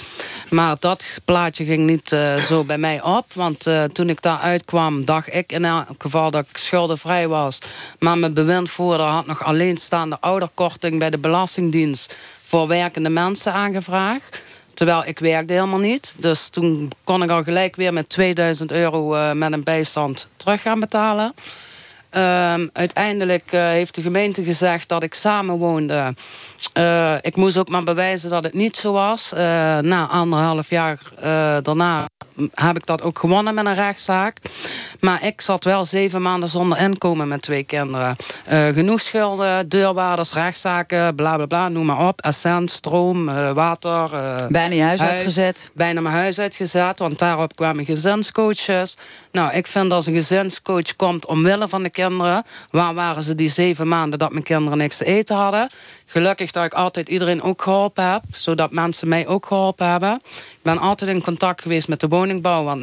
Maar dat plaatje ging niet zo bij mij op. Want toen ik daar uitkwam, dacht ik in elk geval dat ik schuldenvrij was. Maar mijn bewindvoerder had nog alleenstaande ouderkorting... bij de Belastingdienst voor werkende mensen aangevraagd. Terwijl ik werkte helemaal niet. Dus toen kon ik al gelijk weer met 2000 euro eh, met een bijstand terug gaan betalen. Ehm, uiteindelijk eh, heeft de gemeente gezegd dat ik samenwoonde. Eh ik moest ook maar bewijzen dat het niet zo was. Na anderhalf jaar daarna heb ik dat ook gewonnen met een rechtszaak. Maar ik zat wel zeven maanden zonder inkomen met twee kinderen. Eh, genoeg schulden, deurwaarders, rechtszaken, bla bla bla, noem maar op. Essent, stroom, eh, water. eh, Bijna je huis uitgezet. Bijna mijn huis uitgezet, want daarop kwamen gezinscoaches. Nou, ik vind als een gezinscoach komt omwille van de kinderen... waar waren ze die zeven maanden dat mijn kinderen niks te eten hadden? Gelukkig dat ik altijd iedereen ook geholpen heb... zodat mensen mij ook geholpen hebben. Ik ben altijd in contact geweest met de woningbouw... want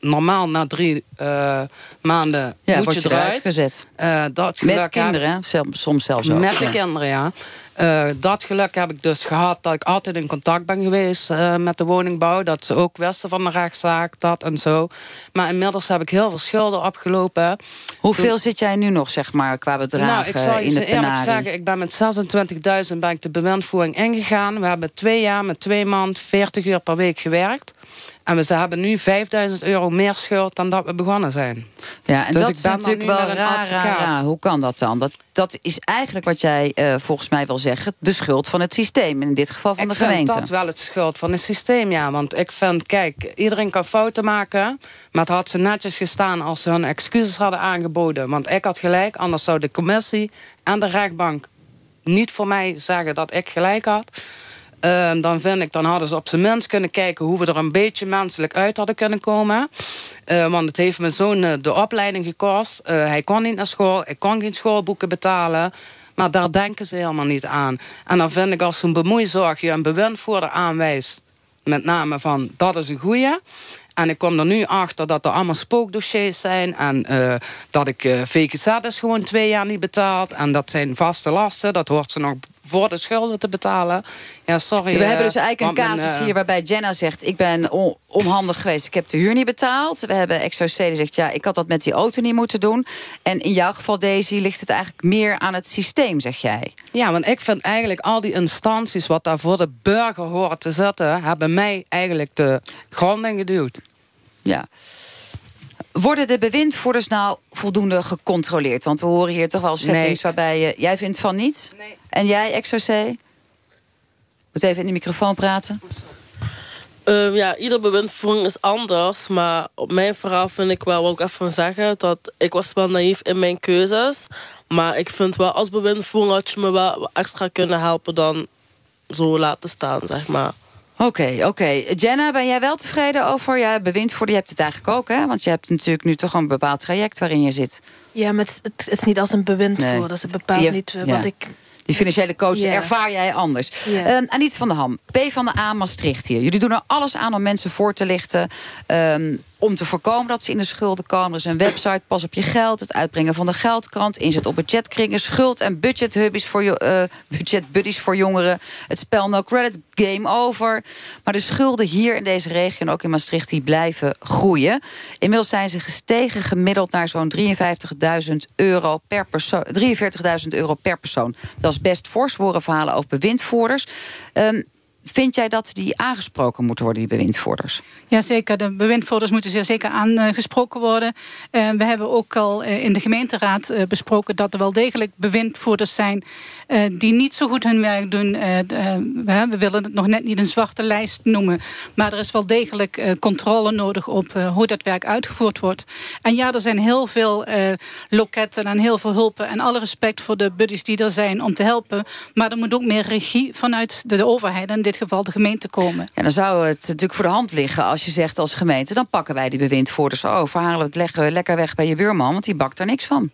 normaal na drie eh, maanden Ja, moet je je eruit gezet. Eh, dat Met kinderen, soms zelfs ook. met de kinderen, ja. Eh, dat geluk heb ik dus gehad dat ik altijd in contact ben geweest eh, met de woningbouw. Dat ze ook wisten van de rechtszaak, dat en zo. Maar inmiddels heb ik heel veel schulden opgelopen. Hoeveel zit jij nu nog, zeg maar, qua bedragen Nou, ik zal in de penarie? zeggen, ik ben met 26.000 ben ik de bewindvoering ingegaan. We hebben twee jaar met twee man 40 uur per week gewerkt. En we ze hebben nu 5000 euro meer schuld dan dat we begonnen zijn. Ja, en Dus dat ik is natuurlijk wel raar, raar. Hoe kan dat dan? Dat, dat is eigenlijk wat jij eh, volgens mij wil zeggen... de schuld van het systeem, in dit geval van ik de vind gemeente. dat wel het schuld van het systeem, ja. Want ik vind, kijk, iedereen kan fouten maken... maar het had ze netjes gestaan als ze hun excuses hadden aangeboden. Want ik had gelijk, anders zou de commissie en de rechtbank... niet voor mij zeggen dat ik gelijk had... Ehm, dan vind ik, dan hadden ze op zijn minst kunnen kijken... hoe we er een beetje menselijk uit hadden kunnen komen. Eh, want het heeft mijn zoon eh, de opleiding gekost. Eh, hij kon niet naar school, ik kon geen schoolboeken betalen... Maar daar denken ze helemaal niet aan. En dan vind ik als zo'n bemoeizorg je een bewindvoerder aanwijst... met name van, dat is een goeie... En ik kom er nu achter dat er allemaal spookdossiers zijn... en eh, dat ik VGZ is gewoon twee jaar niet betaald... en dat zijn vaste lasten, dat hoort ze nog voor de schulden te betalen. Ja, sorry. we eh, hebben dus eigenlijk een casus eh, hier waarbij Jenna zegt... ik ben on- onhandig geweest, ik heb de huur niet betaald. We hebben XOC die zegt, ja, ik had dat met die auto niet moeten doen. En in jouw geval, Daisy, ligt het eigenlijk meer aan het systeem, zeg jij. Ja, want ik vind eigenlijk al die instanties... wat daar voor de burger horen te zitten... hebben mij eigenlijk de grond in geduwd. Ja. Worden de bewindvoerders nou voldoende gecontroleerd? Want we horen hier toch wel settings Nee. waarbij je... Jij vindt van niet? Nee. En jij, XOC? Moet even in de microfoon praten. Ehm, ja, ieder bewindvoering is anders. Maar op mijn verhaal vind ik wel, ik even zeggen... dat ik was wel naïef in mijn keuzes. Maar ik vind wel, als bewindvoering had je me wel extra kunnen helpen... dan zo laten staan, zeg maar. Oké, oké. Jenna, ben jij wel tevreden over ja, bewindvoerder? Je hebt het eigenlijk ook, hè? Want je hebt natuurlijk nu toch een bepaald traject waarin je zit. Ja, maar het, het is niet als een bewindvoerder. Nee. Ze bepaalt Die- niet eh, ja. wat ik... Die financiële coach ervaar jij anders. Ehm, Aniet van der Ham, P van de A Maastricht hier. Jullie doen er alles aan om mensen voor te lichten. ehm, om te voorkomen dat ze in de schulden komen. Er is een website, pas op je geld. Het uitbrengen van de geldkrant. Inzet op budgetkringen. Schuld- en budgethubbies voor, jo- eh, budgetbuddies voor jongeren. Het spel No Credit, game over. Maar de schulden hier in deze regio en ook in Maastricht... die blijven groeien. Inmiddels zijn ze gestegen gemiddeld naar zo'n 53.000 euro per persoon. 43.000 euro per persoon. Dat is best fors. Verhalen over bewindvoerders. Ehm, vind jij dat die aangesproken moeten worden, die bewindvoerders? Jazeker, de bewindvoerders moeten zeer zeker aangesproken worden. Eh, we hebben ook al eh, in de gemeenteraad eh, besproken dat er wel degelijk bewindvoerders zijn die niet zo goed hun werk doen. We, willen het nog net niet een zwarte lijst noemen, maar er is wel degelijk controle nodig op hoe dat werk uitgevoerd wordt. En ja, er zijn heel veel loketten en heel veel hulpen en alle respect voor de buddies die er zijn om te helpen. Maar er moet ook meer regie vanuit de, de overheid, en dit geval de gemeente, komen. Ja, dan zou het natuurlijk voor de hand liggen als je zegt als gemeente... dan pakken wij die bewindvoerders over, halen we het leggen we lekker weg bij je buurman... want die bakt er niks van.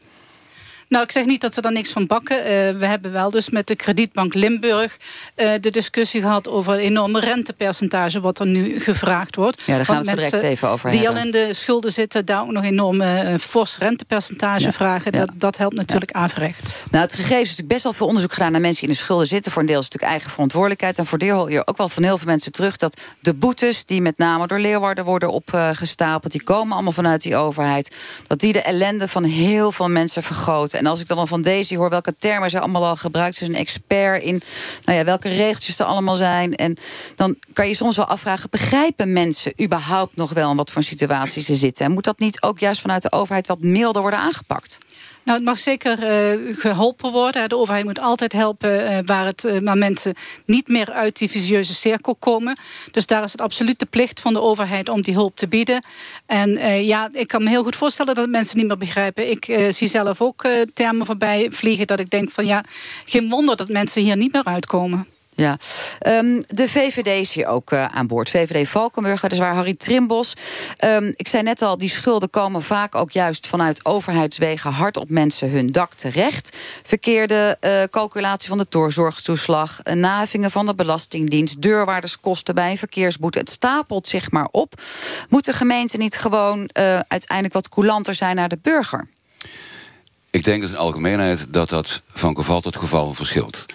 Nou, ik zeg niet dat ze er niks van bakken. Eh, we hebben wel dus met de kredietbank Limburg eh, de discussie gehad over het enorme rentepercentage wat er nu gevraagd wordt. Ja, daar gaan we het direct even over Die hebben. al in de schulden zitten, daar ook nog enorme eh, fors rentepercentage vragen. Dat, dat helpt natuurlijk averechts. Nou, het gegeven is natuurlijk best wel veel onderzoek gedaan... naar mensen die in de schulden zitten. Voor een deel is natuurlijk eigen verantwoordelijkheid. En voor deel hoor je ook wel van heel veel mensen terug... dat de boetes die met name door Leeuwarden worden opgestapeld... die komen allemaal vanuit die overheid... dat die de ellende van heel veel mensen vergroten. En als ik dan al van Daisy hoor welke termen ze allemaal al gebruikt... ze is een expert in nou ja, welke regeltjes er allemaal zijn... en dan kan je soms wel afvragen... begrijpen mensen überhaupt nog wel in wat voor een situatie ze zitten? En moet dat niet ook juist vanuit de overheid... wat milder worden aangepakt? Nou, het mag zeker eh, geholpen worden. De overheid moet altijd helpen eh, waar, het, waar mensen niet meer uit die visieuze cirkel komen. Dus daar is het absoluut de plicht van de overheid om die hulp te bieden. En ja, ik kan me heel goed voorstellen dat mensen niet meer begrijpen. Ik zie zelf ook termen voorbij vliegen dat ik denk van ja, geen wonder dat mensen hier niet meer uitkomen. Ja, Ehm, de VVD is hier ook eh, aan boord. VVD Valkenburg, dat is waar Harry Trimbos. Ehm, ik zei net al, die schulden komen vaak ook juist vanuit overheidswegen hard op mensen hun dak terecht. Verkeerde eh, calculatie van de doorzorgtoeslag, naheffingen van de Belastingdienst, deurwaarderskosten bij een verkeersboete. Het stapelt zich maar op. Moet de gemeente niet gewoon eh, uiteindelijk wat coulanter zijn naar de burger? Ik denk in de algemeenheid dat dat van geval tot geval verschilt.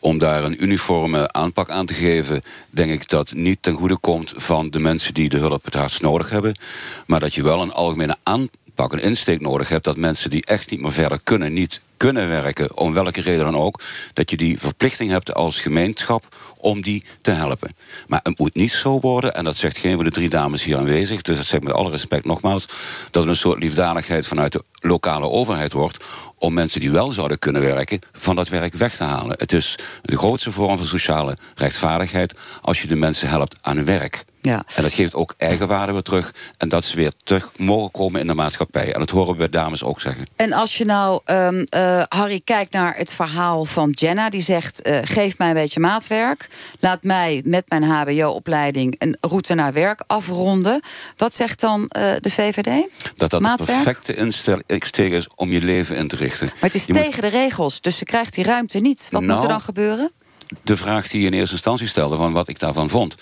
Om daar een uniforme aanpak aan te geven, denk ik dat niet ten goede komt van de mensen die de hulp het hardst nodig hebben. Maar dat je wel een algemene aanpak, een insteek nodig hebt dat mensen die echt niet meer verder kunnen, niet kunnen werken, om welke reden dan ook, dat je die verplichting hebt als gemeenschap om die te helpen. Maar het moet niet zo worden, en dat zegt geen van de drie dames hier aanwezig, dus dat zeg ik met alle respect nogmaals, dat het een soort liefdadigheid vanuit de lokale overheid wordt om mensen die wel zouden kunnen werken, van dat werk weg te halen. Het is de grootste vorm van sociale rechtvaardigheid als je de mensen helpt aan werk. Ja. En dat geeft ook eigenwaarde weer terug. En dat ze weer terug mogen komen in de maatschappij. En dat horen we bij dames ook zeggen. En als je nou, ehm, eh, Harry, kijkt naar het verhaal van Jenna... die zegt, eh, geef mij een beetje maatwerk. Laat mij met mijn hbo-opleiding een route naar werk afronden. Wat zegt dan eh, de VVD? Dat dat de Maatwerk? perfecte instel- insteek is om je leven in te richten. Maar het is Je moet- tegen de regels, dus ze krijgt die ruimte niet. Wat moet Nou, er dan gebeuren? de vraag die je in eerste instantie stelde van wat ik daarvan vond.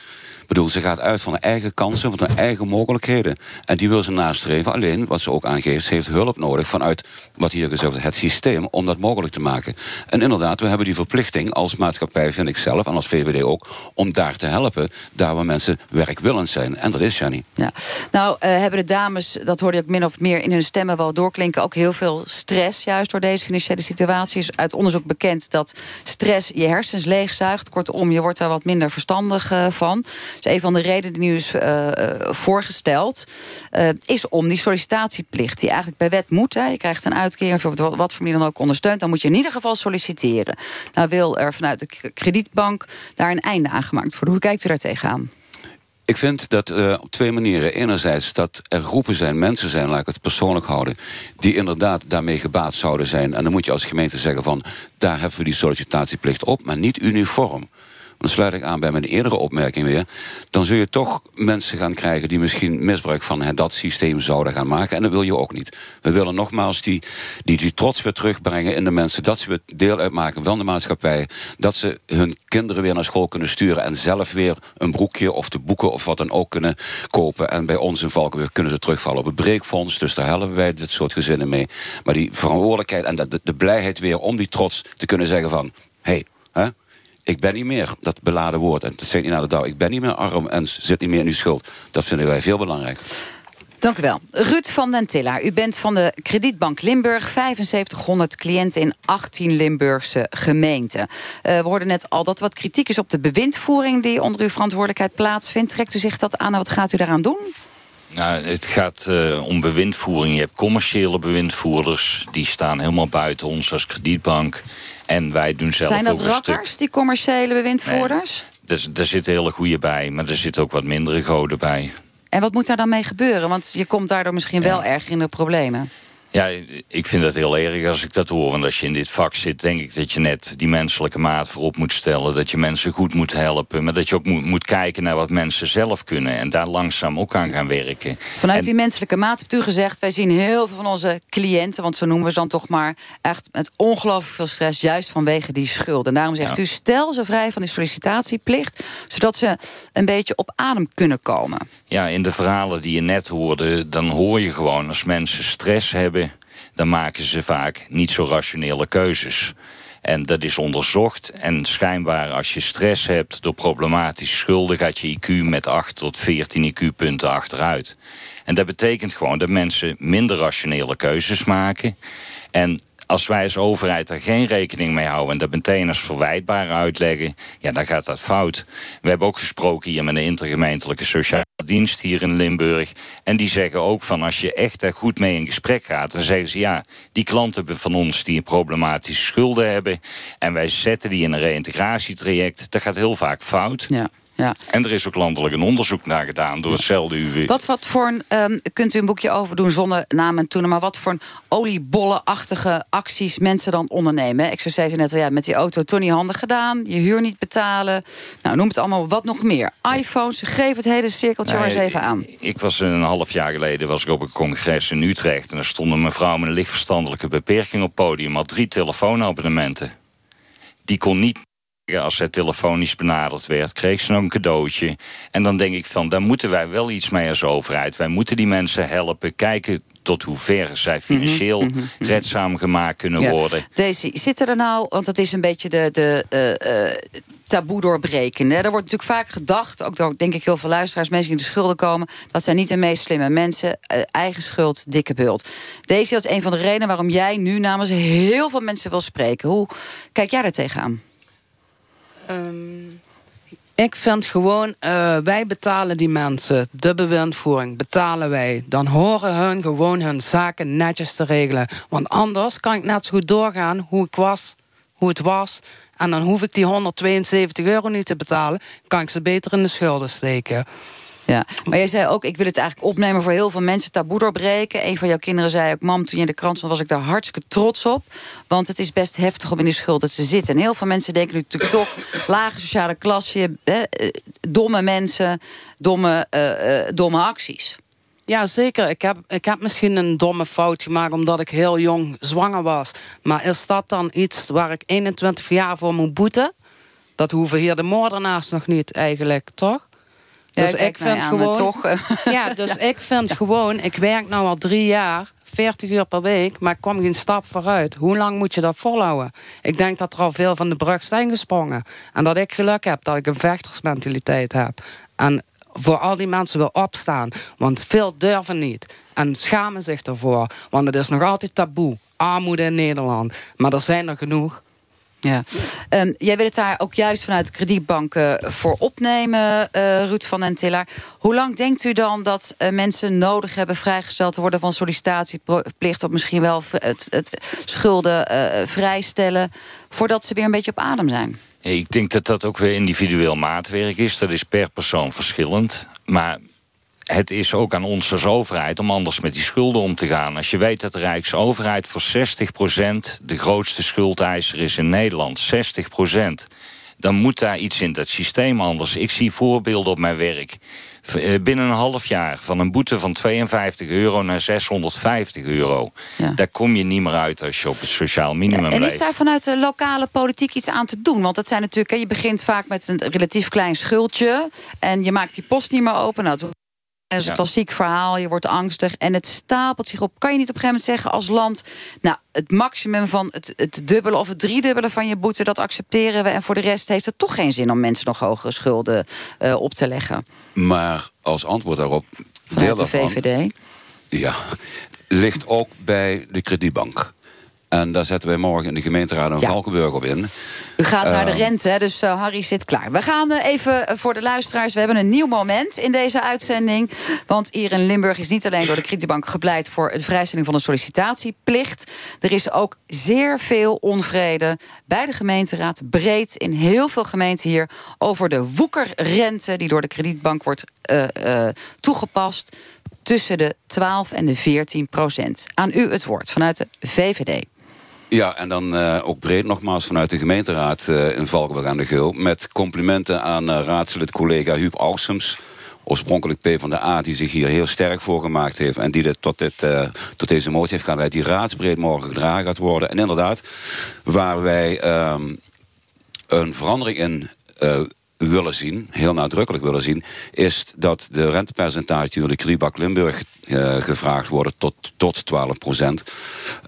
Ik bedoel, ze gaat uit van haar eigen kansen, van haar eigen mogelijkheden. En die wil ze nastreven. Alleen, wat ze ook aangeeft, ze heeft hulp nodig vanuit, wat hier gezegd het systeem om dat mogelijk te maken. En inderdaad, we hebben die verplichting als maatschappij, vind ik zelf, en als VVD ook, om daar te helpen, daar waar mensen werkwillend zijn. En dat is Jenny. Ja. Nou, eh, hebben de dames, dat hoorde ook min of meer in hun stemmen wel doorklinken, ook heel veel stress juist door deze financiële situatie. Is uit onderzoek bekend dat stress je hersens leegzuigt. Kortom, je wordt daar wat minder verstandig eh, van. Dus een van de redenen die nu is eh, eh, voorgesteld, eh, is om die sollicitatieplicht, die eigenlijk bij wet moet. Hè, je krijgt een uitkering, op wat voor manier dan ook ondersteund, dan moet je in ieder geval solliciteren. Nou wil er vanuit de kredietbank daar een einde aan gemaakt worden. Hoe kijkt u daar tegenaan? Ik vind dat eh, op twee manieren. Enerzijds dat er groepen zijn, mensen zijn, laat ik het persoonlijk houden... die inderdaad daarmee gebaat zouden zijn. En dan moet je als gemeente zeggen van... daar hebben we die sollicitatieplicht op, maar niet uniform. Dan sluit ik aan bij mijn eerdere opmerking weer, dan zul je toch mensen gaan krijgen die misschien misbruik van hè, dat systeem zouden gaan maken. En dat wil je ook niet. We willen nogmaals die, die, trots weer terugbrengen in de mensen, dat ze weer deel uitmaken van de maatschappij, dat ze hun kinderen weer naar school kunnen sturen en zelf weer een broekje of de boeken of wat dan ook kunnen kopen. En bij ons in Valkenburg kunnen ze terugvallen op het breekfonds, dus daar helpen wij dit soort gezinnen mee. Maar die verantwoordelijkheid en de, de blijheid weer om die trots te kunnen zeggen van... hé, hey, ik ben niet meer, dat beladen woord. En dat zegt niet naar de dauw. Ik ben niet meer arm en zit niet meer in uw schuld. Dat vinden wij veel belangrijker. Dank u wel. Ruud van den Tiller, u bent van de Kredietbank Limburg. 7500 cliënten in 18 Limburgse gemeenten. Uh, we hoorden net al dat wat kritiek is op de bewindvoering... die onder uw verantwoordelijkheid plaatsvindt. Trekt u zich dat aan en wat gaat u daaraan doen? Nou, het gaat uh, om bewindvoering. Je hebt commerciële bewindvoerders. Die staan helemaal buiten ons als kredietbank. En wij doen zelf Zijn dat rakkers, die commerciële bewindvoerders? Nee, er, er zitten hele goede bij, maar er zitten ook wat mindere goden bij. En wat moet daar dan mee gebeuren? Want je komt daardoor misschien wel erg in de problemen. Ja, ik vind dat heel erg als ik dat hoor. Want als je in dit vak zit, denk ik dat je net die menselijke maat voorop moet stellen. Dat je mensen goed moet helpen. Maar dat je ook moet, moet kijken naar wat mensen zelf kunnen. En daar langzaam ook aan gaan werken. Vanuit die menselijke maat hebt u gezegd... wij zien heel veel van onze cliënten, want zo noemen we ze dan toch maar... echt met ongelooflijk veel stress, juist vanwege die schuld. En daarom zegt u, stel ze vrij van die sollicitatieplicht... zodat ze een beetje op adem kunnen komen. Ja, in de verhalen die je net hoorde... dan hoor je gewoon als mensen stress hebben dan maken ze vaak niet zo rationele keuzes. En dat is onderzocht. En schijnbaar als je stress hebt door problematische schulden... gaat je IQ met 8 tot 14 IQ-punten achteruit. En dat betekent gewoon dat mensen minder rationele keuzes maken. En als wij als overheid daar geen rekening mee houden... en dat meteen als verwijtbaar uitleggen, ja, dan gaat dat fout. We hebben ook gesproken hier met een intergemeentelijke sociale dienst hier in Limburg. En die zeggen ook van als je echt daar goed mee in gesprek gaat... dan zeggen ze ja, die klanten van ons die problematische schulden hebben... en wij zetten die in een reïntegratietraject, dat gaat heel vaak fout... Ja. Ja. En er is ook landelijk een onderzoek naar gedaan door hetzelfde UW. Wat, wat voor een, um, kunt u een boekje over doen zonder naam en toenen... maar wat voor een oliebollenachtige acties mensen dan ondernemen? Ik zei ze net al, ja, met die auto toch niet handig gedaan. Je huur niet betalen. Nou, noem het allemaal wat nog meer. iPhones, geef het hele cirkeltje maar eens even aan. Ik, was een half jaar geleden was ik op een congres in Utrecht... en daar stond een mevrouw met een lichtverstandelijke beperking op podium... had drie telefoonabonnementen. Die kon niet als zij telefonisch benaderd werd, kreeg ze nog een cadeautje. En dan denk ik van, daar moeten wij wel iets mee als overheid. Wij moeten die mensen helpen, kijken tot hoe ver zij mhm, financieel mm -hmm, redzaam gemaakt kunnen ja. worden. Daisy, zitten er nou, want het is een beetje de, de uh, uh, taboe doorbreken. Er wordt natuurlijk vaak gedacht, ook door denk ik heel veel luisteraars... mensen die in de schulden komen, dat zijn niet de meest slimme mensen. Uh, eigen schuld, dikke bult. Daisy, dat is een van de redenen waarom jij nu namens heel veel mensen wil spreken. Hoe kijk jij daar tegenaan? Um, ik vind gewoon, uh, wij betalen die mensen, de bewindvoering, betalen wij. Dan horen hun gewoon hun zaken netjes te regelen. Want anders kan ik net zo goed doorgaan hoe ik was, hoe het was. En dan hoef ik die 172 euro niet te betalen. Kan ik ze beter in de schulden steken. Ja, maar jij zei ook, ik wil het eigenlijk opnemen voor heel veel mensen, taboe doorbreken. Een van jouw kinderen zei ook, mam, toen je in de krant stond, was ik daar hartstikke trots op. Want het is best heftig om in die schulden te zitten. En heel veel mensen denken nu natuurlijk toch, lage sociale klasse, eh, domme mensen, domme, uh, uh, domme acties. Ja, zeker. Ik heb, ik heb misschien een domme fout gemaakt omdat ik heel jong zwanger was. Maar is dat dan iets waar ik 21 jaar voor moet boeten? Dat hoeven hier de moordenaars nog niet eigenlijk, toch? Dus ik vind gewoon. Toch, ja, dus ik vind gewoon. Ik werk nu al drie jaar, 40 uur per week, maar ik kom geen stap vooruit. Hoe lang moet je dat volhouden? Ik denk dat er al veel van de brug zijn gesprongen. En dat ik geluk heb dat ik een vechtersmentaliteit heb. En voor al die mensen wil opstaan. Want veel durven niet. En schamen zich ervoor. Want het is nog altijd taboe. Armoede in Nederland. Maar er zijn er genoeg. Ja. Um, jij wil het daar ook juist vanuit kredietbanken voor opnemen, uh, Ruud van den Tiller. Hoe lang denkt u dan dat uh, mensen nodig hebben vrijgesteld te worden van sollicitatieplicht... of misschien wel het, schulden vrijstellen... voordat ze weer een beetje op adem zijn? Ik denk dat dat ook weer individueel maatwerk is. Dat is per persoon verschillend. Maar het is ook aan ons als overheid om anders met die schulden om te gaan. Als je weet dat de Rijksoverheid voor 60% de grootste schuldeiser is in Nederland. 60%. dan moet daar iets in dat systeem anders. Ik zie voorbeelden op mijn werk. Eh, binnen een half jaar van een boete van 52 euro naar 650 euro. Daar kom je niet meer uit als je op het sociaal minimum En blijft. is daar vanuit de lokale politiek iets aan te doen? Want dat zijn natuurlijk, je begint vaak met een relatief klein schuldje. En je maakt die post niet meer open. Nou, dat is een Ja. klassiek verhaal. Je wordt angstig en het stapelt zich op. Kan je niet op een gegeven moment zeggen als land... nou, het maximum van het, het dubbele of het driedubbele van je boete... dat accepteren we. En voor de rest heeft het toch geen zin om mensen nog hogere schulden eh, op te leggen. Maar als antwoord daarop, Vanuit deel de daarvan, VVD. Ja, ligt ook bij de kredietbank. En daar zetten wij morgen in de gemeenteraad een Valkenburg op in. U gaat naar de Ehm, rente, dus eh, Harry zit klaar. We gaan eh, even eh, voor de luisteraars. We hebben een nieuw moment in deze uitzending. Want hier in Limburg is niet alleen door de kredietbank gepleit... voor de vrijstelling van de sollicitatieplicht. Er is ook zeer veel onvrede bij de gemeenteraad. Breed in heel veel gemeenten hier... over de woekerrente die door de kredietbank wordt toegepast... tussen de 12 en de 14 procent. Aan u het woord vanuit de VVD. Ja, en dan eh, ook breed nogmaals vanuit de gemeenteraad eh, in Valkenburg aan de Geul. Met complimenten aan uh, raadslid collega Huub Ausums. Oorspronkelijk P van de A, die zich hier heel sterk voor gemaakt heeft. En die dit tot, dit, tot deze motie heeft geleid. Die raadsbreed morgen gedragen gaat worden. En inderdaad, waar wij um, een verandering in willen zien, heel nadrukkelijk willen zien, is dat de rentepercentage door de Kriebak Limburg gevraagd worden tot, tot 12 procent,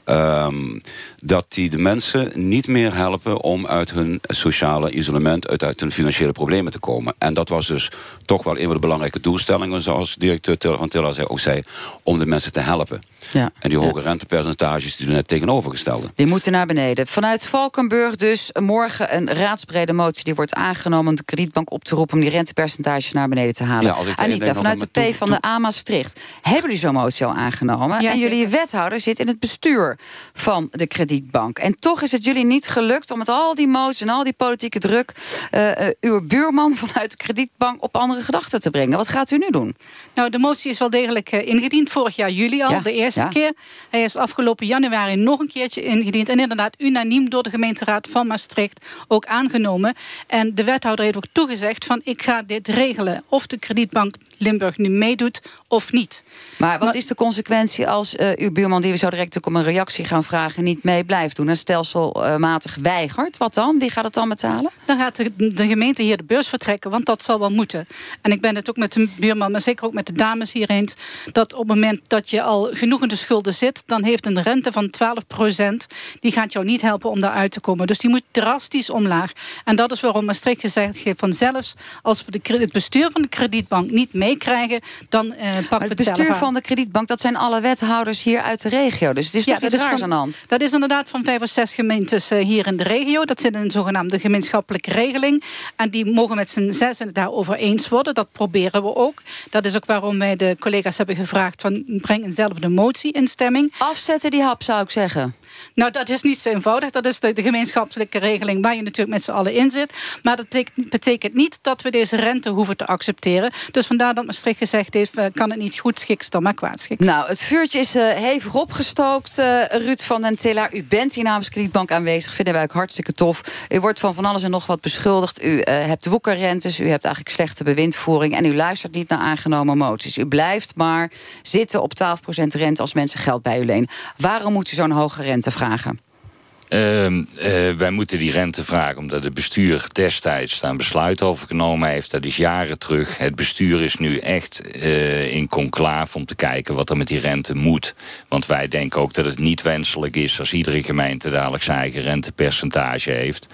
um, dat die de mensen niet meer helpen om uit hun sociale isolement, uit, uit hun financiële problemen te komen. En dat was dus toch wel een van de belangrijke doelstellingen, zoals directeur van Tilla zei, ook zei, om de mensen te helpen. Ja. En die hoge ja. rentepercentages die doen het tegenovergestelde. Die moeten naar beneden. Vanuit Valkenburg dus morgen een raadsbrede motie die wordt aangenomen om de kredietbank op te roepen om die rentepercentages naar beneden te halen. Ja, Anita, vanuit de P van de A Maastricht. Hebben jullie zo'n motie al aangenomen? Ja, en jullie wethouder zit in het bestuur van de kredietbank. En toch is het jullie niet gelukt om met al die moties en al die politieke druk uh, uh, uw buurman vanuit de kredietbank op andere gedachten te brengen. Wat gaat u nu doen? Nou, de motie is wel degelijk uh, ingediend. Vorig jaar juli al, Ja, de eerste ja. keer. Hij is afgelopen januari nog een keertje ingediend. En inderdaad unaniem door de gemeenteraad van Maastricht ook aangenomen. En de wethouder heeft ook toegezegd van ik ga dit regelen. Of de kredietbank Limburg nu meedoet of niet. Maar wat is de consequentie als uh, uw buurman, die we zo direct ook om een reactie gaan vragen, niet mee blijft doen en stelselmatig weigert? Wat dan? Wie gaat het dan betalen? Dan gaat de, de, gemeente hier de beurs vertrekken, want dat zal wel moeten. En ik ben het ook met de buurman, maar zeker ook met de dames hier eens, dat op het moment dat je al genoeg in de schulden zit, dan heeft een rente van 12 procent, die gaat jou niet helpen om daaruit te komen. Dus die moet drastisch omlaag. En dat is waarom Maastricht gezegd heeft van zelfs als we de, het bestuur van de kredietbank niet meekrijgen, dan uh, pakken we het het bestuur van de kredietbank, dat zijn alle wethouders hier uit de regio. Dus het is toch dat iets raars van- aan de hand. Dat is inderdaad van vijf of zes gemeentes eh, hier in de regio. Dat zit in een zogenaamde gemeenschappelijke regeling. En die mogen met z'n zes het daarover eens worden. Dat proberen we ook. Dat is ook waarom wij de collega's hebben gevraagd... van breng eenzelfde motie in stemming. Afzetten die hap, zou ik zeggen. Nou, dat is niet zo eenvoudig. Dat is de, de gemeenschappelijke regeling waar je natuurlijk met z'n allen in zit. Maar dat betekent niet dat we deze rente hoeven te accepteren. Dus vandaar dat Maastricht gezegd heeft... eh, kan het niet goed schiks dan maar kwaad schiks. Nou, het vuurtje is eh, hevig opgestookt, eh, Ruud van den Tiller. U bent hier namens Kredietbank aanwezig. Vinden wij ook hartstikke tof. U wordt van van alles en nog wat beschuldigd. U eh, hebt woekerrentes, u hebt eigenlijk slechte bewindvoering... en u luistert niet naar aangenomen moties. U blijft maar zitten op 12% rente als mensen geld bij u lenen. Waarom moet u zo'n hoge rente vragen? Uh, uh, wij moeten die rente vragen omdat het bestuur destijds daar een besluit over genomen heeft. Dat is jaren terug. Het bestuur is nu echt uh, in conclave om te kijken wat er met die rente moet. Want wij denken ook dat het niet wenselijk is als iedere gemeente dadelijk zijn eigen rentepercentage heeft.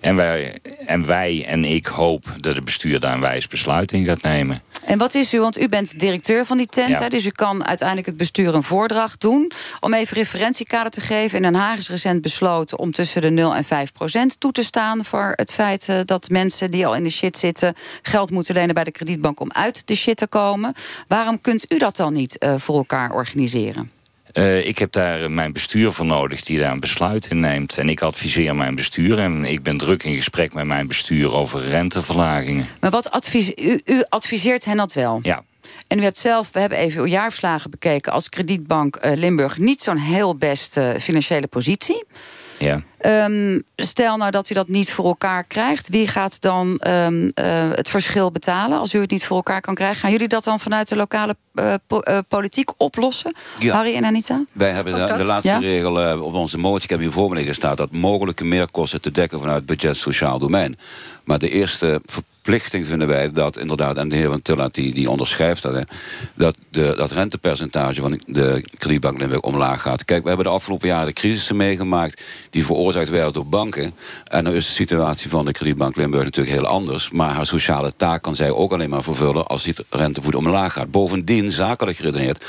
En wij, en wij en ik hoop dat het bestuur daar een wijs besluit in gaat nemen. En wat is u, want u bent directeur van die tent, Ja. hè, dus u kan uiteindelijk het bestuur een voordracht doen. Om even referentiekader te geven. In Den Haag is recent besloten om tussen de 0 en 5 procent toe te staan voor het feit eh, dat mensen die al in de shit zitten geld moeten lenen bij de kredietbank om uit de shit te komen. Waarom kunt u dat dan niet eh, voor elkaar organiseren? Uh, ik heb daar mijn bestuur voor nodig die daar een besluit in neemt. En ik adviseer mijn bestuur en ik ben druk in gesprek met mijn bestuur over renteverlagingen. Maar wat advies, u, u adviseert hen dat wel? Ja. En u hebt zelf, we hebben even uw jaarverslagen bekeken... als kredietbank eh, Limburg niet zo'n heel best eh, financiële positie. Ja. Ehm, stel nou dat u dat niet voor elkaar krijgt. Wie gaat dan ehm, eh, het verschil betalen als u het niet voor elkaar kan krijgen? Gaan jullie dat dan vanuit de lokale eh, po- eh, politiek oplossen? Ja. Harry en Anita? Wij hebben de, laatste Ja? regel op onze motie, ik heb hier voor me liggen staat... dat mogelijke meerkosten te dekken vanuit budget sociaal domein. Maar de eerste verplichting vinden wij dat inderdaad... en de heer Van Tillat die, die onderschrijft dat... Dat de, dat rentepercentage van de kredietbank Limburg omlaag gaat. Kijk, we hebben de afgelopen jaren de crisissen meegemaakt... die veroorzaakt werden door banken. En dan is de situatie van de kredietbank Limburg natuurlijk heel anders. Maar haar sociale taak kan zij ook alleen maar vervullen... als die rentevoet omlaag gaat. Bovendien, zakelijk geredeneerd...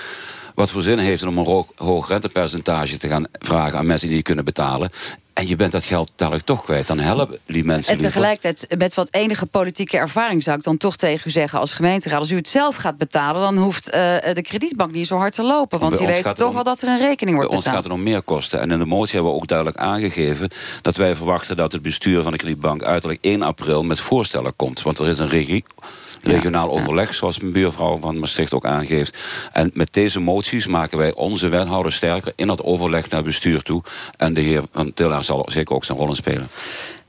Wat voor zin heeft het om een hoog rentepercentage te gaan vragen aan mensen die niet kunnen betalen? En je bent dat geld dadelijk toch kwijt. Dan helpen die mensen En tegelijkertijd, met wat enige politieke ervaring zou ik dan toch tegen u zeggen als gemeenteraad. Als u het zelf gaat betalen, dan hoeft eh, de kredietbank niet zo hard te lopen. Want die het toch om- wel dat er een rekening wordt ons gaat betaald. het om meer kosten. En in de motie hebben we ook duidelijk aangegeven... dat wij verwachten dat het bestuur van de kredietbank... uiterlijk 1 april met voorstellen komt. Want er is een regie, regionaal overleg... zoals mijn buurvrouw van Maastricht ook aangeeft. En met deze moties maken wij onze wethouder sterker... in dat overleg naar bestuur toe. En de heer Van Tillaar zal zeker ook zijn rol in spelen.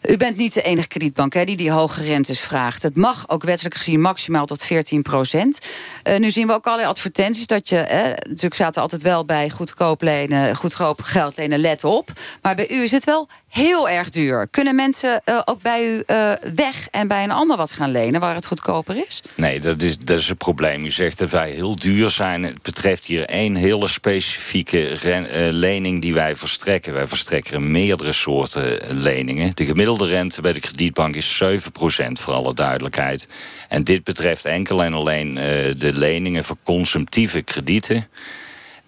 U bent niet de enige kredietbank hè, die die hoge rentes vraagt. Het mag ook wettelijk gezien maximaal tot 14 procent. Eh, nu zien we ook allerlei advertenties dat je... Natuurlijk zaten altijd wel bij goedkoop lenen, goedkoop geld lenen, let op. Maar bij u is het wel heel erg duur. Kunnen mensen eh, ook bij u eh, weg en bij een ander wat gaan lenen... waar het goedkoper is? Nee, dat is, dat is een probleem. U zegt dat wij heel duur zijn. Het betreft hier één hele specifieke eh, lening die wij verstrekken. Wij verstrekken meerdere soorten leningen. De gemiddelde rente bij de kredietbank is 7% voor alle duidelijkheid. En dit betreft enkel en alleen de leningen voor consumptieve kredieten.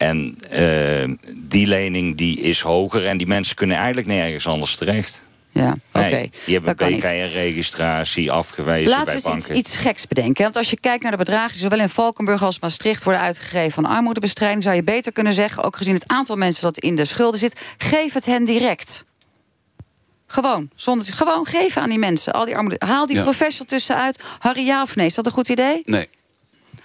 En eh, die lening die is hoger en die mensen kunnen eigenlijk nergens anders terecht. Ja, oké. Nee, die hebben Dat kan niet. BKR-registratie afgewezen Laten bij we eens iets, banken. iets geks bedenken. Want als je kijkt naar de bedragen die zowel in Valkenburg als Maastricht worden uitgegeven van armoedebestrijding, zou je beter kunnen zeggen, ook gezien het aantal mensen dat in de schulden zit, geef het hen direct. Gewoon, zonder gewoon geven aan die mensen. Al die armoede. Haal die Ja. professional tussenuit. Harry, ja of nee? Is dat een goed idee? Nee.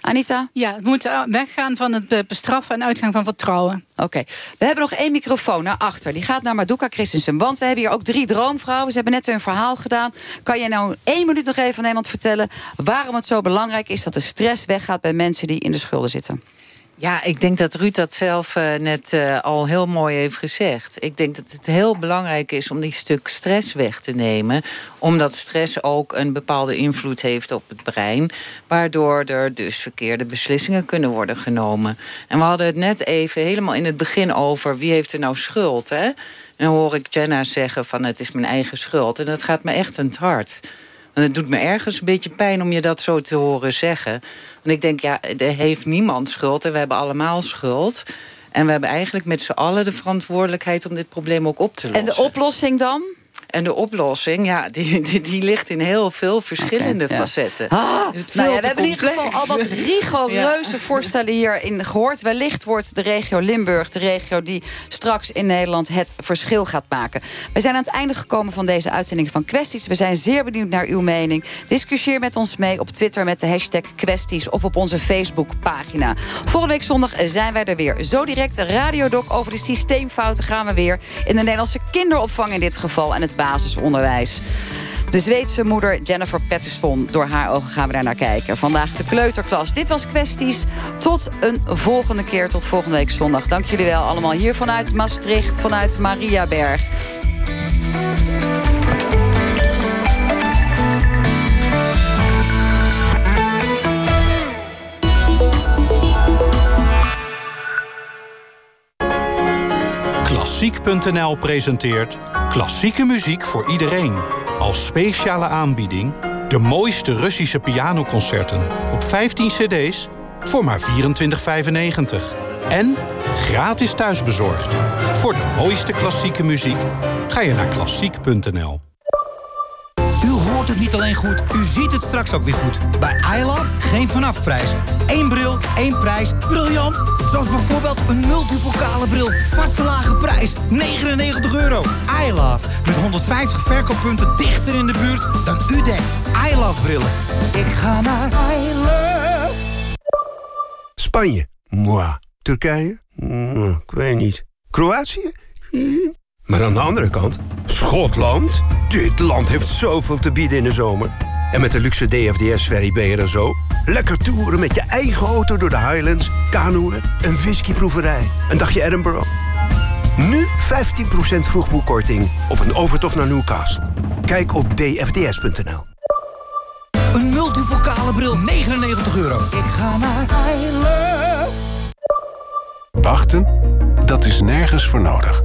Anita? Ja, we moeten weggaan van het eh, bestraffen en uitgaan van vertrouwen. Oké. We hebben nog één microfoon naar achter. Die gaat naar Maduka Christensen. Want we hebben hier ook drie droomvrouwen. Ze hebben net hun verhaal gedaan. Kan je nou één minuut nog even aan Nederland vertellen... waarom het zo belangrijk is dat de stress weggaat... bij mensen die in de schulden zitten? Ja, ik denk dat Ruud dat zelf eh, net eh, al heel mooi heeft gezegd. Ik denk dat het heel belangrijk is om die stuk stress weg te nemen. Omdat stress ook een bepaalde invloed heeft op het brein. Waardoor er dus verkeerde beslissingen kunnen worden genomen. En we hadden het net even helemaal in het begin over wie heeft er nou schuld. Hè? En dan hoor ik Jenna zeggen van het is mijn eigen schuld. En dat gaat me echt aan het hart. En het doet me ergens een beetje pijn om je dat zo te horen zeggen. Want ik denk, ja, er heeft niemand schuld en we hebben allemaal schuld. En we hebben eigenlijk met z'n allen de verantwoordelijkheid om dit probleem ook op te lossen. En de oplossing dan? En de oplossing, ja, die, die, die ligt in heel veel verschillende ja. facetten. Ah, nou ja, we hebben in ieder geval al wat rigoureuze Ja. voorstellen hierin gehoord. Wellicht wordt de regio Limburg de regio die straks in Nederland het verschil gaat maken. We zijn aan het einde gekomen van deze uitzending van Kwesties. We zijn zeer benieuwd naar uw mening. Discussieer met ons mee op Twitter met de hashtag Kwesties of op onze Facebookpagina. Volgende week zondag zijn wij er weer. Zo direct Radiodoc over de systeemfouten gaan we weer. In de Nederlandse kinderopvang in dit geval en het basisonderwijs. De Zweedse moeder Jennifer Patterson. Door haar ogen gaan we daar naar kijken. Vandaag de kleuterklas. Dit was Kwesties. Tot een volgende keer. Tot volgende week zondag. Dank jullie wel allemaal. Hier vanuit Maastricht. Vanuit Mariaberg. Klassiek.nl presenteert klassieke muziek voor iedereen. Als speciale aanbieding de mooiste Russische pianoconcerten op 15 cd's voor maar 24,95. En gratis thuisbezorgd. Voor de mooiste klassieke muziek ga je naar klassiek.nl. Hoort het niet alleen goed, u ziet het straks ook weer goed. Bij iLove geen vanafprijs. Eén bril, één prijs. Briljant! Zoals bijvoorbeeld een multipokale bril. Vaste lage prijs, 99 euro. iLove, met 150 verkooppunten dichter in de buurt dan u denkt. iLove brillen. Ik ga naar iLove. Spanje? Moi. Turkije? Mm, ik weet niet. Kroatië? Maar aan de andere kant, Schotland? Dit land heeft zoveel te bieden in de zomer. En met de luxe DFDS-ferry ben je er zo. Lekker toeren met je eigen auto door de Highlands, kanoeën, een whiskyproeverij, een dagje Edinburgh. Nu 15% vroegboekkorting op een overtocht naar Newcastle. Kijk op dfds.nl. Een multivocale bril, 99 euro. Ik ga naar I Love. Wachten? Dat is nergens voor nodig.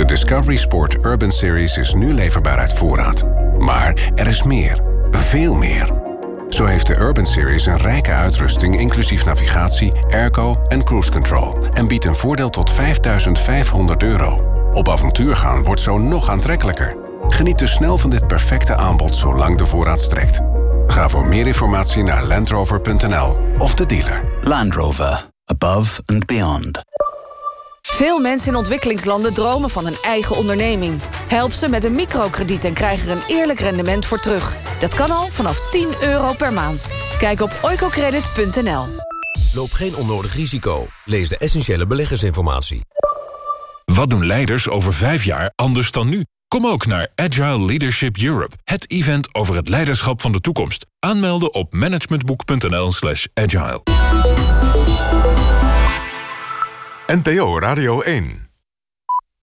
De Discovery Sport Urban Series is nu leverbaar uit voorraad. Maar er is meer. Veel meer. Zo heeft de Urban Series een rijke uitrusting inclusief navigatie, airco en cruise control. En biedt een voordeel tot 5500 euro. Op avontuur gaan wordt zo nog aantrekkelijker. Geniet dus snel van dit perfecte aanbod zolang de voorraad strekt. Ga voor meer informatie naar landrover.nl of de dealer. Land Rover. Above and beyond. Veel mensen in ontwikkelingslanden dromen van een eigen onderneming. Help ze met een microkrediet en krijg er een eerlijk rendement voor terug. Dat kan al vanaf 10 euro per maand. Kijk op oicocredit.nl. Loop geen onnodig risico. Lees de essentiële beleggersinformatie. Wat doen leiders over vijf jaar anders dan nu? Kom ook naar Agile Leadership Europe, het event over het leiderschap van de toekomst. Aanmelden op managementboek.nl slash agile. NPO Radio 1